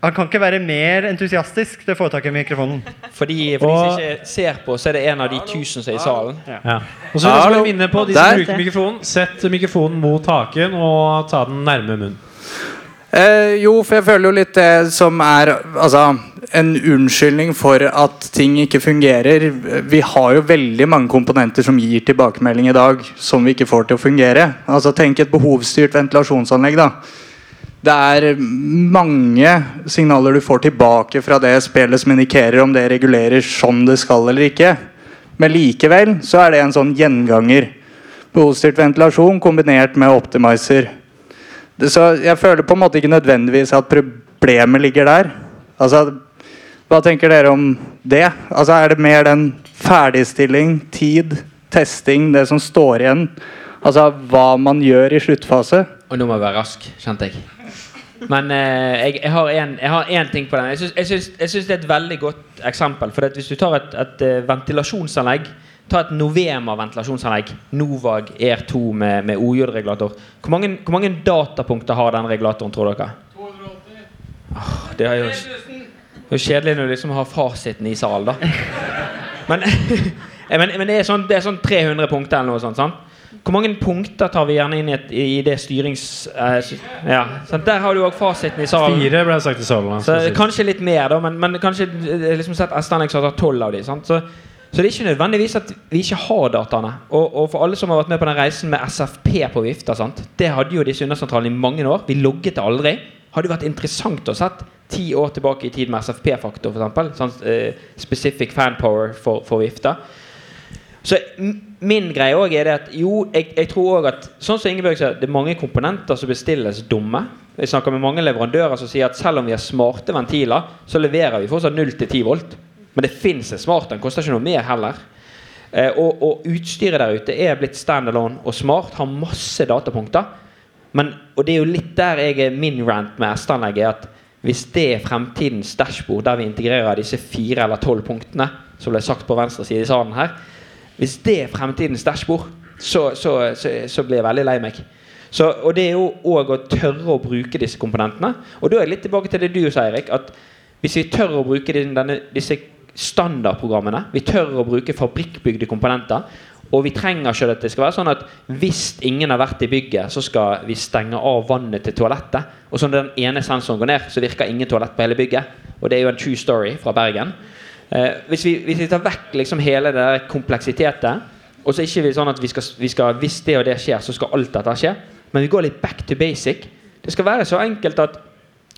Han kan ikke være mer entusiastisk til å få tak i mikrofonen. Fordi, for de som ikke ser på, så er det en av de tusen som er i salen. Ja. Og så vil jeg minne på de som bruker mikrofonen. Sett mikrofonen mot haken og ta den nærme munnen. Eh, jo, for jeg føler jo litt det som er altså, en unnskyldning for at ting ikke fungerer. Vi har jo veldig mange komponenter som gir tilbakemelding i dag, som vi ikke får til å fungere. Altså Tenk et behovsstyrt ventilasjonsanlegg. da Det er mange signaler du får tilbake fra det spillet som indikerer om det regulerer som det skal eller ikke. Men likevel så er det en sånn gjenganger. Behovsstyrt ventilasjon kombinert med optimizer. Så jeg føler på en måte ikke nødvendigvis at problemet ligger der. Altså, Hva tenker dere om det? Altså, Er det mer den ferdigstilling, tid, testing, det som står igjen? Altså hva man gjør i sluttfase? Og nå må jeg være rask, kjente jeg. Men eh, jeg, jeg har én ting på den. Jeg syns, det er et veldig godt eksempel. For hvis du tar et, et eh, ventilasjonsanlegg Ta et Novema ventilasjonsanlegg. Novag Air 2 med, med OJ-regulator. Hvor hvor mange datapunkter har den regulatoren, tror dere? 280. det er jo det er kjedelig når du liksom har fasiten i salen, da. Men, [laughs] men, men det, er sånn, det er sånn 300 punkter eller noe sånt. sant? Hvor mange punkter tar vi gjerne inn i, et, i det styrings... eh, ja? Der har du òg fasiten i salen. Fire ble sagt i salen. Så altså. Kanskje litt mer, da, men, men kanskje eh, liksom sett Estanix har tatt tolv av de. Sant? Så, så det er ikke nødvendigvis at vi ikke har dataene. Og, og for alle som har vært med på den reisen med SFP på vifta, sant? det hadde jo disse undersentralene i mange år. Vi logget det aldri. Hadde jo vært interessant å sett ti år tilbake i tid med SFP-faktor, f.eks. Sånn, eh, specific fanpower for, for vifta. Så min greie også er det at jo, jeg, jeg tror også at Sånn som Ingeborg sier, det er mange komponenter som bestilles dumme. Jeg snakker med mange leverandører som sier at selv om vi har smarte ventiler, så leverer vi fortsatt 0-10 volt. Men det fins en smart, den koster ikke noe mer heller. Eh, og, og utstyret der ute er blitt standalone og smart, har masse datapunkter. Men, og det er jo litt der jeg er min rant med S-anlegget. At hvis det er fremtidens dashbord, der vi integrerer disse fire eller tolv punktene, som ble sagt på venstre side i salen her, Hvis det er fremtidens dashbord, så, så, så, så blir jeg veldig lei meg. Så, og det er jo òg å tørre å bruke disse komponentene. Og da er jeg litt tilbake til det du sa, Erik. At hvis vi tør å bruke denne, disse standardprogrammene, vi tør å bruke fabrikkbygde komponenter, og vi trenger ikke at det skal være sånn at hvis ingen har vært i bygget, så skal vi stenge av vannet til toalettet. Og så når den ene sensoren går ned, så virker ingen toalett på hele bygget. Og det er jo en true story fra Bergen. Eh, hvis, vi, hvis vi tar vekk liksom hele det der kompleksitetet, og så er ikke vi sånn at vi skal, vi skal, hvis det og det skjer, så skal alt dette skje, men vi går litt back to basic. Det skal være så enkelt at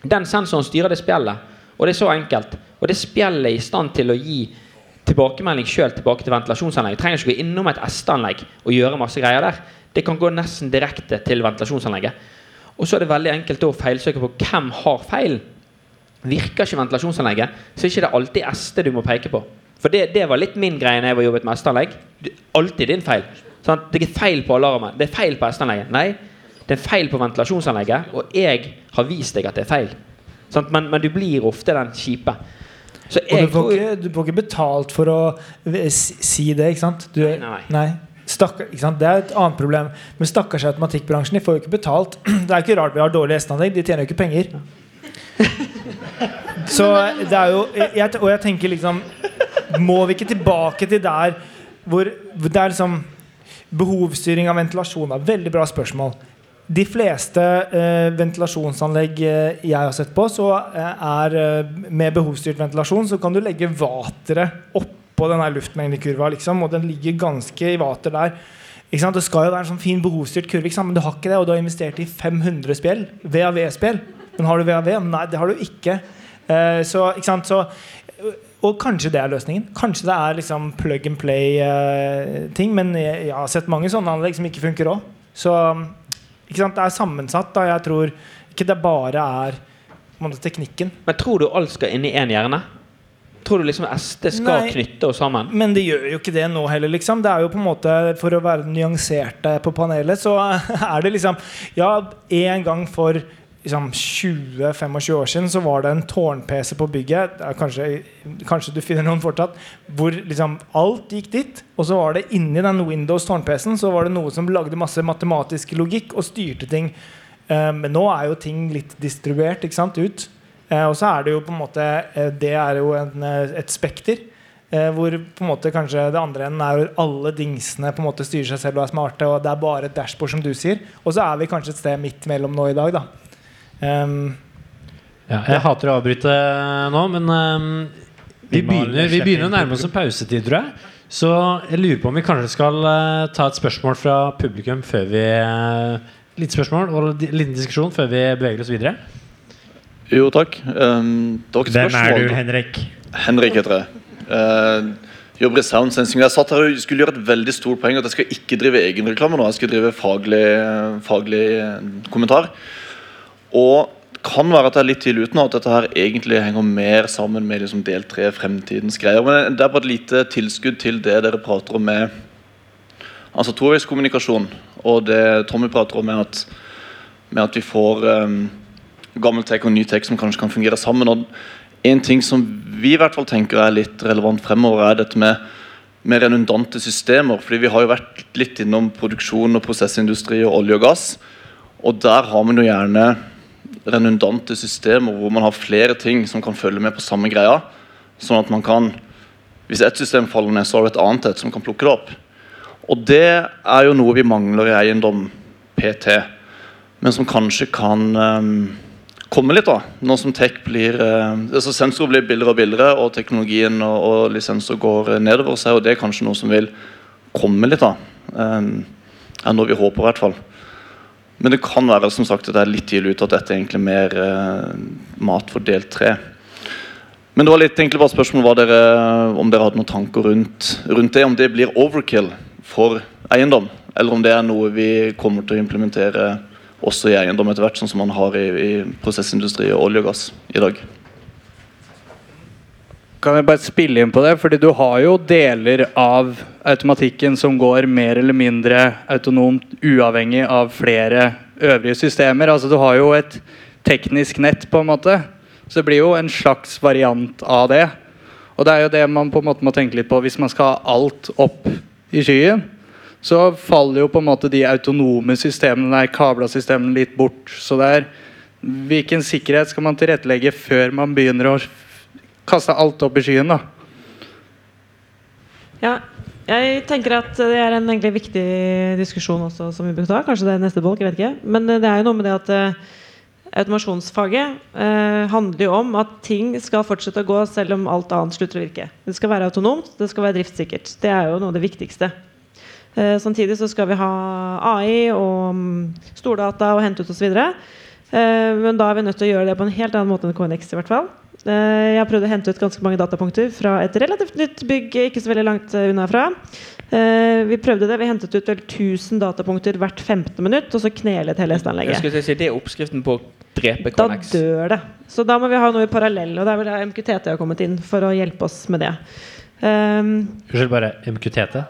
den sensoren styrer det spjellet. Og det er så enkelt. Og det spjellet er i stand til å gi tilbakemelding sjøl tilbake til ventilasjonsanlegget. Trenger ikke gå innom et SD-anlegg og gjøre masse greier der. Det kan gå nesten direkte til ventilasjonsanlegget. Og så er det veldig enkelt å feilsøke på hvem har feil. Virker ikke ventilasjonsanlegget, så er det ikke alltid SD du må peke på. For det, det var litt min greie når jeg var jobbet med SD-anlegg. Alltid din feil. Sånn, Det er feil på alarmen. Det er feil på SD-anlegget. Nei, det er feil på ventilasjonsanlegget, og jeg har vist deg at det er feil. Men, men du blir ofte den kjipe. Så Og du får, ikke, du får ikke betalt for å si det, ikke sant? Du, Nei, nei, nei. Stakker? Det er et annet problem. Men stakkars automatikkbransjen de får jo ikke betalt. [clears throat] Det er ikke rart vi har dårlige hesteanlegg. De tjener jo ikke penger. Så det er jo jeg, Og jeg tenker liksom Må vi ikke tilbake til der hvor det er liksom Behovsstyring av ventilasjon er veldig bra spørsmål. De fleste eh, ventilasjonsanlegg eh, jeg har sett på, så eh, er eh, med behovsstyrt ventilasjon så kan du legge vateret oppå denne luftmengdekurva, liksom, og den ligger ganske i vater der. Ikke sant? Det skal jo være en sånn fin behovsstyrt kurve, ikke sant? men du har ikke det, og du har investert i 500 spjell. VAV-spjell. Men har du VAV? Nei, det har du ikke. Eh, så, ikke så og kanskje det er løsningen. Kanskje det er liksom plug and play-ting. men jeg, jeg har sett mange sånne anlegg som ikke funker òg. Så ikke sant? det er sammensatt. da Jeg tror ikke det bare er måte, teknikken. Men tror du alt skal inn i én hjerne? Tror du liksom SD skal Nei. knytte oss sammen? Men det gjør jo ikke det nå heller, liksom. Det er jo på en måte For å være nyanserte på panelet, så [laughs] er det liksom Ja, en gang for liksom 20-25 år siden så var det en tårn-PC på bygget. Kanskje, kanskje du finner noen fortsatt. Hvor liksom alt gikk dit. Og så var det inni den Windows tårn-PC-en Så var det noe som lagde masse matematisk logikk og styrte ting. Eh, Men nå er jo ting litt distribuert ikke sant, ut. Eh, Og så er det jo på en måte eh, Det er jo en, et spekter. Hvor på en måte kanskje det andre enden er hvor alle dingsene på en måte styrer seg selv og er smarte. Og det er bare et dashbord, som du sier. Og så er vi kanskje et sted midt mellom nå i dag, da. Ehm, Ja, jeg hater å avbryte nå, men um, vi, Vi begynner, vi begynner å nærme oss en pausetid, tror jeg. Så jeg lurer på om vi kanskje skal uh, ta et spørsmål fra publikum før vi uh, Litt spørsmål og liten diskusjon før vi beveger oss videre. Jo, takk. Um, det var ikke Hvem Hvem er du, Henrik? Henrik heter jeg. Uh, jobber i Sound Sensing. Jeg satt her og skulle gjøre et veldig stort poeng at jeg skal ikke drive egenreklame nå. Jeg skal drive faglig, faglig eh, kommentar. Og det kan være at jeg er litt tidlig ute nå, at dette her egentlig henger mer sammen med liksom del tre, fremtidens greier. Men det er bare et lite tilskudd til det dere prater om med altså toveiskommunikasjon. Og det Tommy prater om, med at, med at vi får um, gammel tek og ny tek som kanskje kan fungere sammen. Og en ting som vi i hvert fall tenker er litt relevant fremover, er dette med, med redundante systemer. fordi vi har jo vært litt innom produksjon og prosessindustri og olje og gass. Og der har man jo gjerne redundante systemer hvor man har flere ting som kan følge med på samme greia. Sånn at man kan Hvis ett system faller ned, så har du et annet et som kan plukke det opp. Og det er jo noe vi mangler i eiendom PT, men som kanskje kan um, komme litt, da. Nå som tech blir eh, altså sensorer blir billigere og billigere, og teknologien og, og lisenser går nedover, så er jo det kanskje noe som vil komme litt, da. Um, er noe vi håper, i hvert fall. Men det kan være som sagt, at det er litt tidlig ute at dette er egentlig mer eh, mat for del tre. Men det var litt egentlig bare spørsmål hva dere, om dere hadde noen tanker rundt, rundt det. Om det blir overkill for eiendom, eller om det er noe vi kommer til å implementere også i eiendom etter hvert, sånn som man har i, i prosessindustri og olje og gass i dag. Kan jeg bare spille inn på det? Fordi du har jo deler av automatikken som går mer eller mindre autonomt, uavhengig av flere øvrige systemer. Altså Du har jo et teknisk nett, på en måte. Så det blir jo en slags variant av det. Og det er jo det man på en måte må tenke litt på hvis man skal ha alt opp i skyen, så faller jo på en måte de autonome systemene der, kabla systemene litt bort. Så det er hvilken sikkerhet skal man tilrettelegge før man begynner å kaste alt opp i skyen, da? Ja, jeg tenker at det er en egentlig viktig diskusjon også som vi bør ta. Kanskje det er neste bolk, jeg vet ikke. Men det er jo noe med det at uh, automasjonsfaget uh, handler jo om at ting skal fortsette å gå selv om alt annet slutter å virke. Det skal være autonomt, det skal være driftssikkert. Det er jo noe av det viktigste. Uh, samtidig så skal vi ha AI og um, stordata og hente ut osv. Eh, men da er vi nødt til å gjøre det på en helt annen måte enn KNX. i hvert fall Eh, Jeg har prøvd å hente ut ganske mange datapunkter fra et relativt nytt bygg ikke så veldig langt eh, unna fra. Eh, Vi prøvde det, vi hentet ut vel 1000 datapunkter hvert 15 minutt, og så knelet hele hesteanlegget. si, Det er oppskriften på å drepe Da dør det. Så da må vi ha noe i parallell, og det er vel MQTT har kommet inn for å hjelpe oss med det. Um, bare MQTT?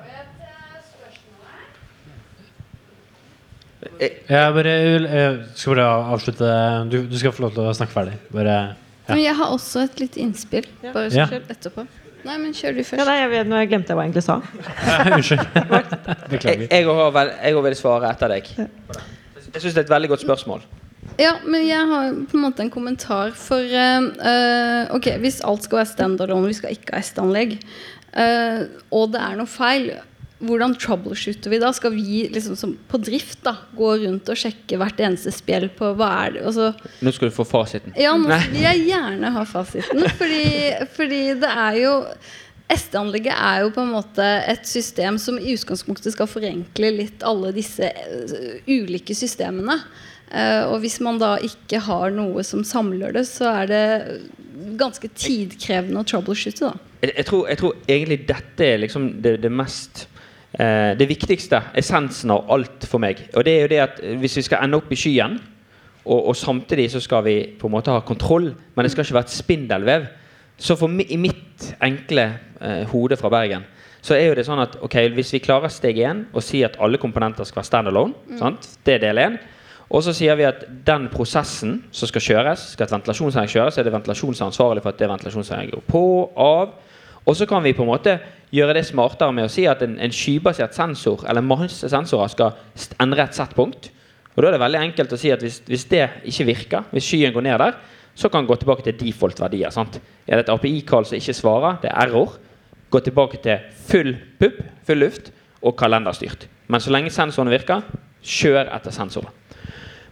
Jeg bare jeg skal bare avslutte Du, du skal få lov til å snakke ferdig. Bare Ja. Men jeg har også et lite innspill. Bare Ja. kjør etterpå. Nei, men kjør du ja, først. nei, jeg, vet, nå jeg glemte jeg hva jeg egentlig sa. [laughs] Unnskyld. [laughs] Beklager. jeg, òg vel, vil svare etter deg. Jeg syns det er et veldig godt spørsmål. Ja, men jeg har på en måte en kommentar. For eh, eh, ok, hvis alt skal være standard om vi skal ikke ha S-anlegg, uh, og det er noe feil, hvordan troubleshooter vi da? Skal vi liksom som på drift da gå rundt og sjekke hvert eneste spjeld på hva er det altså, Nå skal du få fasiten. Ja, nå vil jeg gjerne ha fasiten. Fordi, fordi det er jo SD-anlegget er jo på en måte et system som i utgangspunktet skal forenkle litt alle disse eh, ulike systemene. Eh, og hvis man da ikke har noe som samler det, så er det ganske tidkrevende å troubleshoote. da. Jeg, tror, jeg tror egentlig dette er liksom det, det mest Det viktigste, essensen av alt for meg. Og det er jo det at hvis vi skal ende opp i skyen, og, og samtidig så skal vi på en måte ha kontroll, men det skal ikke være et spindelvev, så for i mitt enkle eh, hode fra Bergen så er jo det sånn at ok, hvis vi klarer steg én og sier at alle komponenter skal være standalone, sant? det er del én, og så sier vi at den prosessen som skal kjøres, skal et ventilasjonsanlegg kjøres, så er det ventilasjonsansvarlig for at det ventilasjonsanlegget går på, av. Og så kan vi på en måte gjøre det smartere med å si at en, en skybasert sensor eller masse sensorer skal endre et settpunkt. Og da er det veldig enkelt å si at hvis, hvis det ikke virker, hvis skyen går ned der, så kan en gå tilbake til default-verdier. Er det et API-kall som ikke svarer, det er error, gå tilbake til full pupp, full luft, og kalenderstyrt. Men så lenge sensorene virker, kjør etter sensorene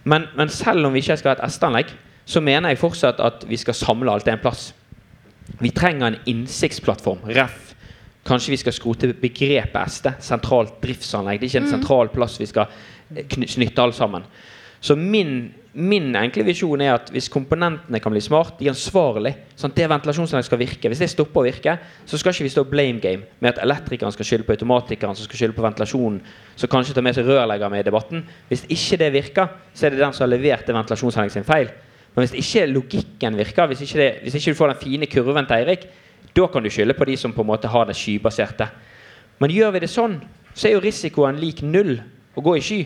Men, men selv om vi ikke skal ha et SD-anlegg, så mener jeg fortsatt at vi skal samle alt i en plass. Vi trenger en innsiktsplattform. Ref. Kanskje vi skal skrote begrepet SD. Sentralt driftsanlegg. Det er ikke en sentral plass vi skal knytte alle sammen. Så min, min enkle visjon er at hvis komponentene kan bli smart, de er ansvarlig sånn at det ventilasjonsanlegget skal virke. Hvis det stopper å virke, så skal ikke vi stå blame game med at elektrikeren skal skylde på automatikeren som skal skylde på ventilasjonen, som kanskje tar med seg rørlegger med i debatten. Hvis ikke det virker, så er det den som har levert det ventilasjonsanlegget sin feil. Men hvis ikke logikken virker, hvis ikke, det, hvis ikke du får den fine kurven til Eirik, da kan du skylde på de som på en måte har det skybaserte. Men gjør vi det sånn, så er jo risikoen lik null å gå i sky.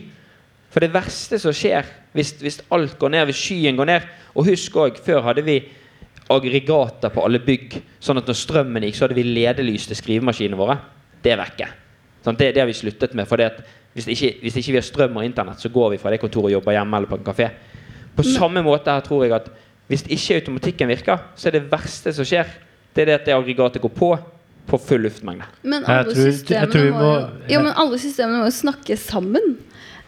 For det verste som skjer hvis, hvis alt går ned, hvis skyen går ned Og husk òg, før hadde vi aggregater på alle bygg. Sånn at når strømmen gikk, så hadde vi ledelys til skrivemaskinene våre. Det er vekke. Sånn, det, det har vi sluttet med. For hvis, ikke, hvis ikke vi har strøm og internett, så går vi fra det kontoret og jobber hjemme eller på en kafé. På samme måte her tror jeg at hvis ikke automatikken virker, så er det verste som skjer, det er det at det aggregatet går på på full luftmengde. Men alle tror- systemene må, må- jo ja, men alle systemene må jo snakke sammen.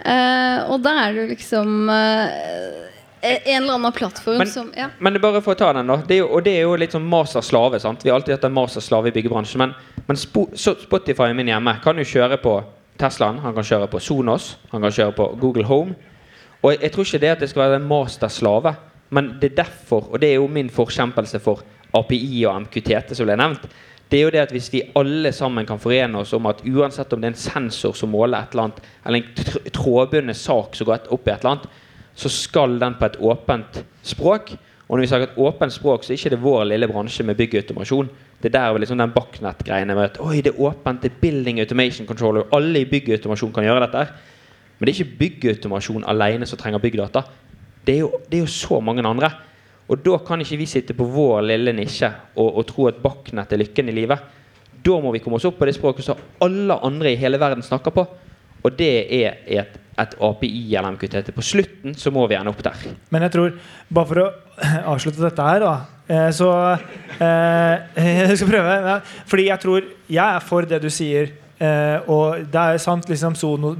Eh, og da er det jo liksom eh, en eller annen plattform Men- som ja. Men det er bare for å ta den, da. Det er jo, og det er jo litt sånn master-slave. sant? Vi har alltid hatt en master-slave i byggebransjen. Men, men Spotify min hjemme kan jo kjøre på Teslaen, han kan kjøre på Sonos, han kan kjøre på Google Home. Og jeg, jeg tror ikke det at det skal være en master-slave, men det er derfor, og det er jo min forkjempelse for API og MQTT som ble nevnt, det er jo det at hvis vi alle sammen kan forene oss om at uansett om det er en sensor som måler et eller annet, eller en tr- trådbundet sak som går opp i et eller annet, så skal den på et åpent språk. Og når vi snakker et åpent språk, så er ikke det vår lille bransje med byggautomasjon. Det er der liksom den Backnet-greiene med at Oi, det er åpent, det er Building Automation Controller. Alle i byggautomasjon kan gjøre dette. Men det er ikke byggautomasjon alene som trenger byggdata. Det er, jo, det er jo så mange andre. Og da kan ikke vi sitte på vår lille nisje og, og tro at Backnet er lykken i livet. Da må vi komme oss opp på det språket som alle andre i hele verden snakker på. Og det er et, et API eller MQTT. På slutten så må vi ende opp der. Men jeg tror, bare for å [clears throat] avslutte dette her, da eh, Så eh, [laughs] Jeg skal prøve. Fordi jeg tror Jeg er for det du sier. Eh, og det er sant, liksom Sono,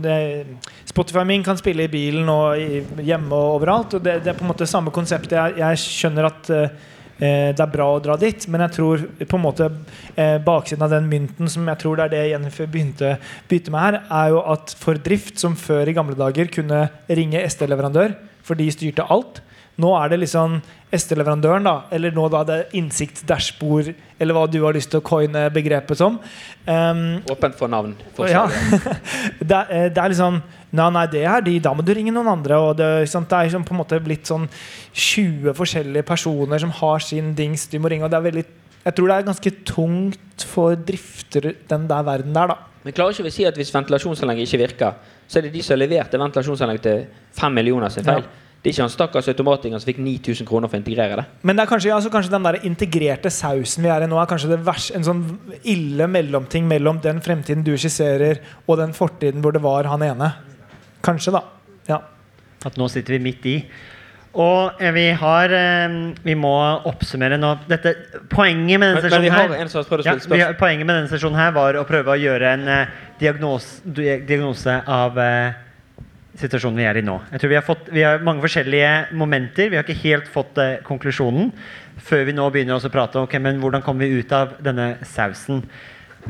Spotify min kan spille i bilen og i, hjemme og overalt. Og det, det er på en måte samme konsept. Jeg, jeg skjønner at eh, det er bra å dra dit, men jeg tror på en måte eh, baksiden av den mynten, som jeg tror det er det Jennifer begynte, begynte med her, er jo at for drift, som før i gamle dager kunne ringe SD-leverandør, for de styrte alt. Nå er det liksom SD-leverandøren, da, eller nå da det er innsikt, dashbord, eller hva du har lyst til å coine begrepet som. Um, Åpent for navn. Ja. [laughs] det, er, eh, det er liksom Nei, nei, det er de. Da må du ringe noen andre. Og det, sant? det er liksom på en måte blitt sånn 20 forskjellige personer som har sin dings de må ringe. Og det er veldig Jeg tror det er ganske tungt for drifter, den der verden der, da. Men klarer ikke vi si at hvis ventilasjonsanlegget ikke virker, så er det de som har levert det ventilasjonsanlegget til fem millioner sin feil? Ja. Det er ikke han stakkars automatingen som fikk 9000 kroner for å integrere det. Men det er kanskje, altså, kanskje den der integrerte sausen vi er i nå, er kanskje det vers, en sånn ille mellomting mellom den fremtiden du skisserer, og den fortiden hvor det var han ene. Kanskje, da. Ja. At nå sitter vi midt i. Og eh, vi har eh, Vi må oppsummere nå dette, Poenget med denne Men, men vi sesjonen har her ja, vi. Poenget med denne sesjonen her var å prøve å gjøre en eh, diagnos, diagnose av eh, situasjonen vi er i nå. Jeg tror Vi har fått Vi har mange forskjellige momenter. Vi har ikke helt fått eh, konklusjonen før vi nå begynner å prate om okay, men hvordan kommer vi ut av denne sausen.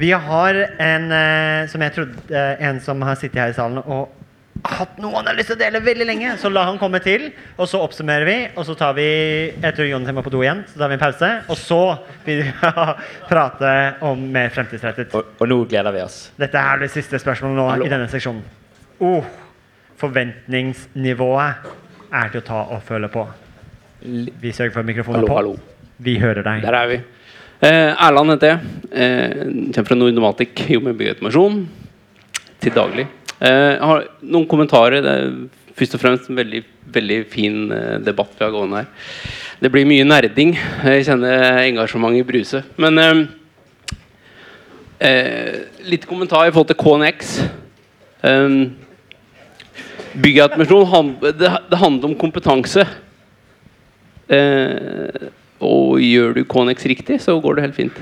Vi har en eh, som jeg trodde, eh, en som har sittet her i salen og hatt noe han har lyst til å dele veldig lenge. Så la han komme til, og så oppsummerer vi. Og så tar vi Jeg tror Jonathan må på do igjen, så tar vi en pause. Og så vil vi [laughs] prate om mer fremtidsrettet. Og, og nå gleder vi oss. Dette er det siste spørsmålet nå Hallo. i denne seksjonen. Oh, forventningsnivået er til å ta og føle på. Vi sørger for mikrofonen Hallo, på. hallo. Vi hører deg. Der er vi. Eh, Erland heter jeg. Eh, kommer fra Nordmatic, jobber med byggautomasjon til daglig. Eh, jeg har noen kommentarer. Det er først og fremst en veldig, veldig fin eh, debatt vi har gående her. Det blir mye nerding. Jeg kjenner engasjementet bruse. Men eh, eh, litt kommentar i forhold til KNX. Um, Byggautomasjon det, det handler om kompetanse. Eh, og gjør du KNX riktig, så går det helt fint.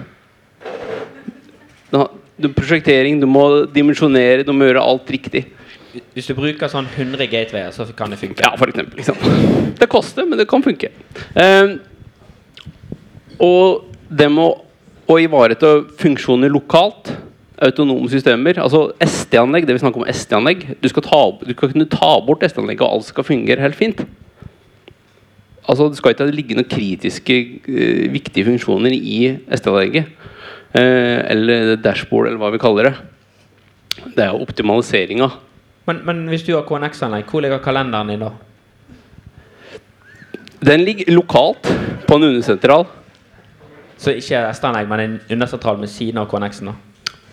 Du, prosjektering, du må dimensjonere, du må gjøre alt riktig. Hvis du bruker sånn 100 gatewayer, så kan det funke. Ja, for eksempel. Liksom. Det koster, men det kan funke. Eh, og det med å, å ivareta funksjoner lokalt, autonome systemer, altså SD-anlegg, det vi snakker om SD-anlegg, du, du skal kunne ta bort SD-anlegget, og alt skal fungere helt fint. Altså, Det skal ikke ligge noen kritiske, uh, viktige funksjoner i SD-anlegget. Uh, eller dashboard, eller hva vi kaller det. Det er jo optimaliseringa. Men, men hvis du har KNX-anlegg, hvor ligger kalenderen din da? Den ligger lokalt på en undersentral. Så ikke SD-anlegg, men en undersentral med siden av KNX-en? da?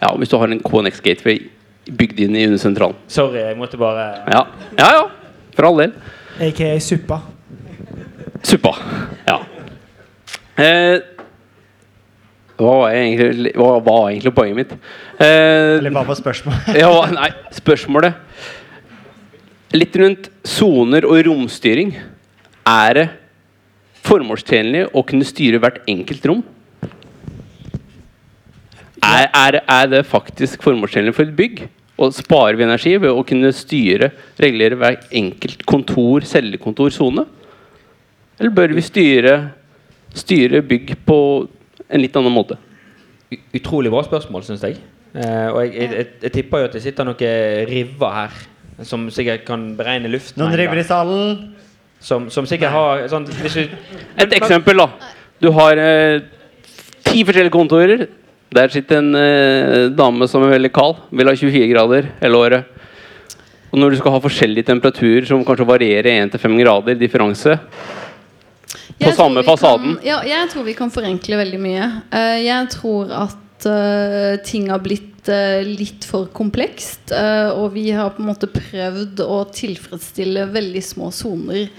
Ja, hvis du har en KNX Gateway bygd inn i undersentralen. Sorry, jeg måtte bare Ja, ja. ja. For all del. AKA suppa. Suppa. Ja. Eh, hva, var egentlig, hva var egentlig poenget mitt? Eh, Eller hva var spørsmålet? [laughs] ja, nei, spørsmålet Litt rundt soner og romstyring. Er det formålstjenlig å kunne styre hvert enkelt rom? Er, er, er det faktisk formålstjenlig for et bygg? Og sparer vi energi ved å kunne styre, regulere hver enkelt kontor, cellekontor, sone? Eller bør vi styre, styre bygg på en litt annen måte? Utrolig bra spørsmål, syns jeg. Eh, og jeg, jeg, jeg, jeg tipper jo at det sitter noen river her som sikkert kan beregne luften. Noen river i salen? Som, som sikkert har sånn, hvis du, Et eksempel, da. Du har eh, ti forskjellige kontorer. Der sitter en eh, dame som er veldig kald. Vil ha 24 grader hele året. Og når du skal ha forskjellige temperaturer som kanskje varierer 1-5 grader differanse på Jeg samme fasaden Kan, ja, jeg tror vi kan forenkle veldig mye. Uh, jeg tror at uh, ting har blitt uh, litt for komplekst. og vi har på en måte prøvd å tilfredsstille veldig små soner.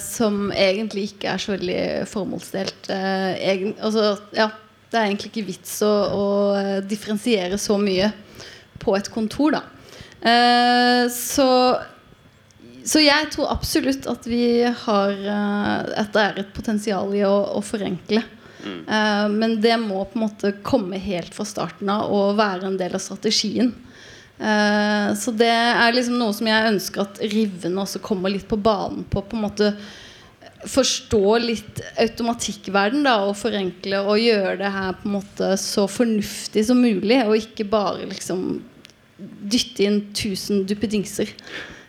som egentlig ikke er så veldig formålsdelt. egen, altså, ja, Det er egentlig ikke vits å, å eh, differensiere så mye på et kontor, da. Eh, så, så jeg tror absolutt at vi har eh, At det er et potensial i å, å forenkle. Eh, men det må på en måte komme helt fra starten av og være en del av strategien. Eh, så det er liksom noe som jeg ønsker at Riven også kommer litt på banen på. på en måte Forstå litt automatikkverden da og forenkle og gjøre det her på en måte så fornuftig som mulig. Og ikke bare liksom dytte inn 1000 duppedingser.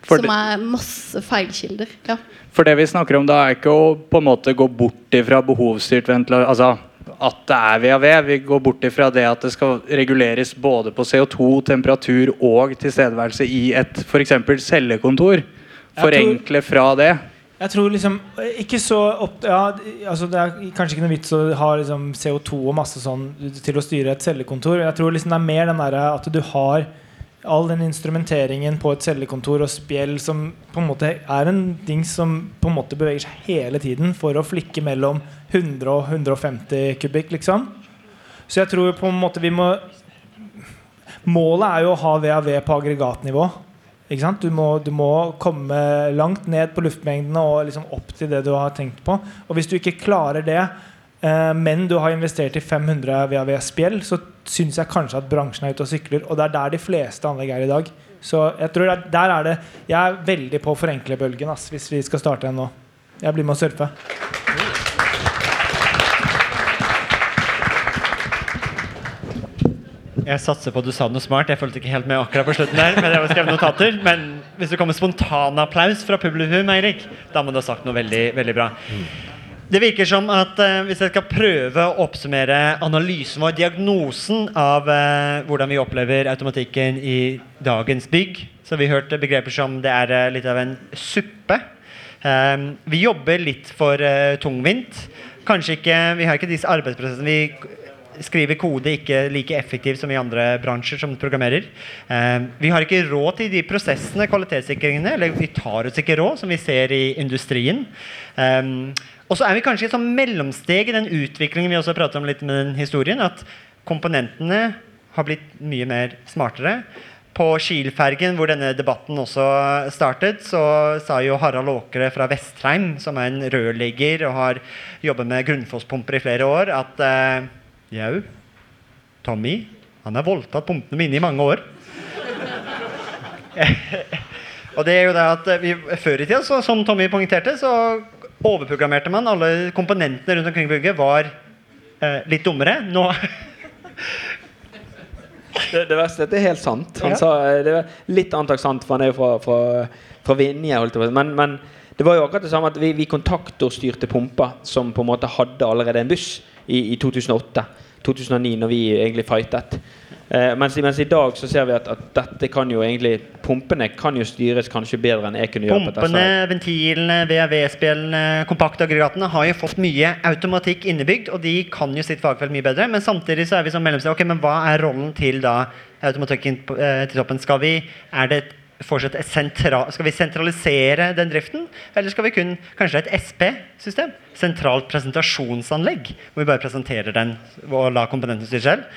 For Som er masse feilkilder. Ja. For det vi snakker om da, er ikke å på en måte gå bort ifra behovsstyrt ventilasjon Altså at det er VAV. Vi går bort ifra det at det skal reguleres både på CO2, temperatur og tilstedeværelse i et f.eks. cellekontor. Forenkle fra det. Jeg tror liksom Ikke så opp, ja, altså Det er kanskje ikke noe vits å ha liksom CO2 og masse sånn til å styre et cellekontor. Jeg tror liksom det er mer den der at du har all den instrumenteringen på et cellekontor og spjeld som på en måte er en dings som på en måte beveger seg hele tiden for å flikke mellom 100 og 150 kubikk, liksom. Så jeg tror på en måte vi må Målet er jo å ha VAV på aggregatnivå. Du, må, du må komme langt ned på luftmengdene og liksom opp til det du har tenkt på. Og hvis du ikke klarer det, eh, men du har investert i 500 VAVS-spjeld, så syns jeg kanskje at bransjen er ute og sykler. Og det er der de fleste anlegg er i dag. Så jeg tror der, der er det Jeg er veldig på forenklebølgen ass, hvis vi skal starte en nå. Jeg blir med å surfe. Jeg satser på at du sa noe smart. Jeg fulgte ikke helt med akkurat på slutten der. Men jeg har skrevet notater Men hvis det kommer spontanapplaus fra publikum, Eirik, da må du ha sagt noe veldig, veldig bra. Det virker som at eh, hvis jeg skal prøve å oppsummere analysen vår, diagnosen av eh, hvordan vi opplever automatikken i dagens bygg, så har vi hørt begreper som det er eh, litt av en suppe. Eh, vi jobber litt for eh, tungvint. Kanskje ikke, Vi har ikke disse arbeidsprosessene. Vi skriver kode ikke like effektivt som i andre bransjer som programmerer. Eh, vi har ikke råd til de prosessene, kvalitetssikringene, eller vi tar oss ikke råd, som vi ser i industrien. Eh, og så er vi kanskje i sånn mellomsteg i den utviklingen vi også pratet om litt med den historien, at komponentene har blitt mye mer smartere. På Kiel-fergen, hvor denne debatten også startet, så sa jo Harald Åkre fra Vestheim, som er en rørlegger og har jobbet med grunnfosspumper i flere år, at eh, Jau, Tommy han har voldtatt pumpene mine i mange år. [laughs] og det er jo det at vi, Før i tida, så, som Tommy poengterte, så overprogrammerte man. Alle komponentene rundt omkring bygget var eh, litt dummere. Nå [laughs] Det, det verste, det er helt sant. Han Ja. sa, eh, det var litt annet sant, for han er jo fra, fra, fra Vinje. Men, men det var jo akkurat det samme at vi, vi kontaktorstyrte pumper som på en måte hadde allerede en buss i, i 2008. 2009, når vi egentlig fightet. Eh, mens, mens i dag så ser vi at, at dette kan jo egentlig Pumpene kan jo styres kanskje bedre enn jeg kunne gjøre. Pumpene, ventilene, VAV-spillene, kompaktaggregatene har jo fått mye automatikk innebygd, og de kan jo sitt fagfelt mye bedre. Men samtidig så er vi som mellomsted. Ok, men hva er rollen til da automatikken eh, til toppen? Skal vi, er det et- fortsatt sentra, skal vi sentralisere den driften, eller skal vi kun kanskje et SP-system? Sentralt presentasjonsanlegg, hvor vi bare presenterer den og lar komponentene styre selv.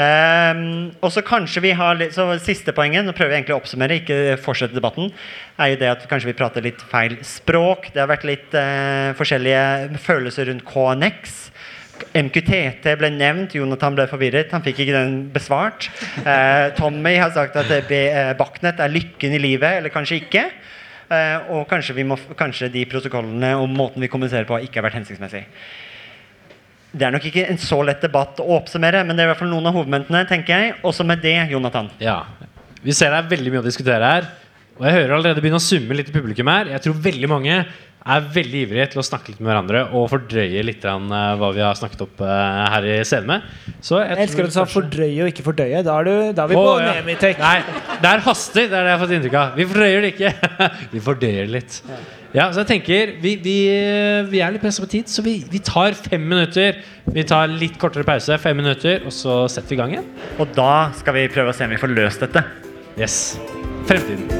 Um, og så kanskje vi har litt, så Siste poenget, nå prøver jeg egentlig å oppsummere, ikke fortsette debatten, er jo det at kanskje vi prater litt feil språk. Det har vært litt uh, forskjellige følelser rundt KNX. MQTT ble nevnt, Jonathan ble forvirret. Han fikk ikke den besvart. Eh, Tommy har sagt at eh, eh, Bachnet er lykken i livet, eller kanskje ikke. Eh, og kanskje, vi må, kanskje de protokollene og måten vi kommuniserer på, ikke har vært hensiktsmessig. Det er nok ikke en så lett debatt å oppsummere, men det er i hvert fall noen av hovedmomentene. tenker jeg. Også med det, Jonathan. Ja. Vi ser det er veldig mye å diskutere her. Og jeg hører allerede begynne å summe litt i publikum her. Jeg tror veldig mange er veldig ivrige til å snakke litt med hverandre og fordrøye litt eh, hva vi har snakket opp eh, her i scenen med. Så jeg Jeg elsker at du sa kanskje- fordrøye og ikke fordøye. Da er, du, da er vi oh, på ja. Nemitek. Nei, det er hastig. Det er det jeg har fått inntrykk av. Vi fordrøyer det ikke. [laughs] vi fordøyer det litt. Ja, så jeg tenker Vi, vi, vi er litt presset på tid, så vi, vi tar fem minutter. Vi tar litt kortere pause, fem minutter, og så setter vi i gang igjen. Og da skal vi prøve å se om vi får løst dette. Yes. Fremtiden.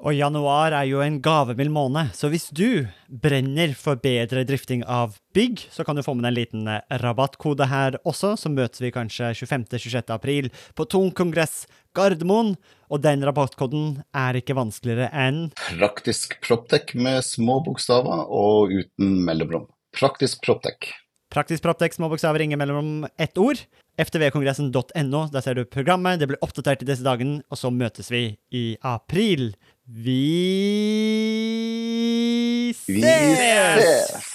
Og januar er jo en gavemild måned, så hvis du brenner for bedre drifting av bygg, så kan du få med deg en liten eh, rabattkode her også, så møtes vi kanskje 25.-26. april på Tung kongress Gardermoen. Og den rabattkoden er ikke vanskeligere enn Praktisk Proptech med små bokstaver og uten mellomrom. Praktisk Proptech. Praktisk Proptech, små bokstaver, ingen mellom ett ord. ftvkongressen.no, der ser du programmet. Det blir oppdatert i disse dagene, og så møtes vi i april. Vi ses! Vi ses!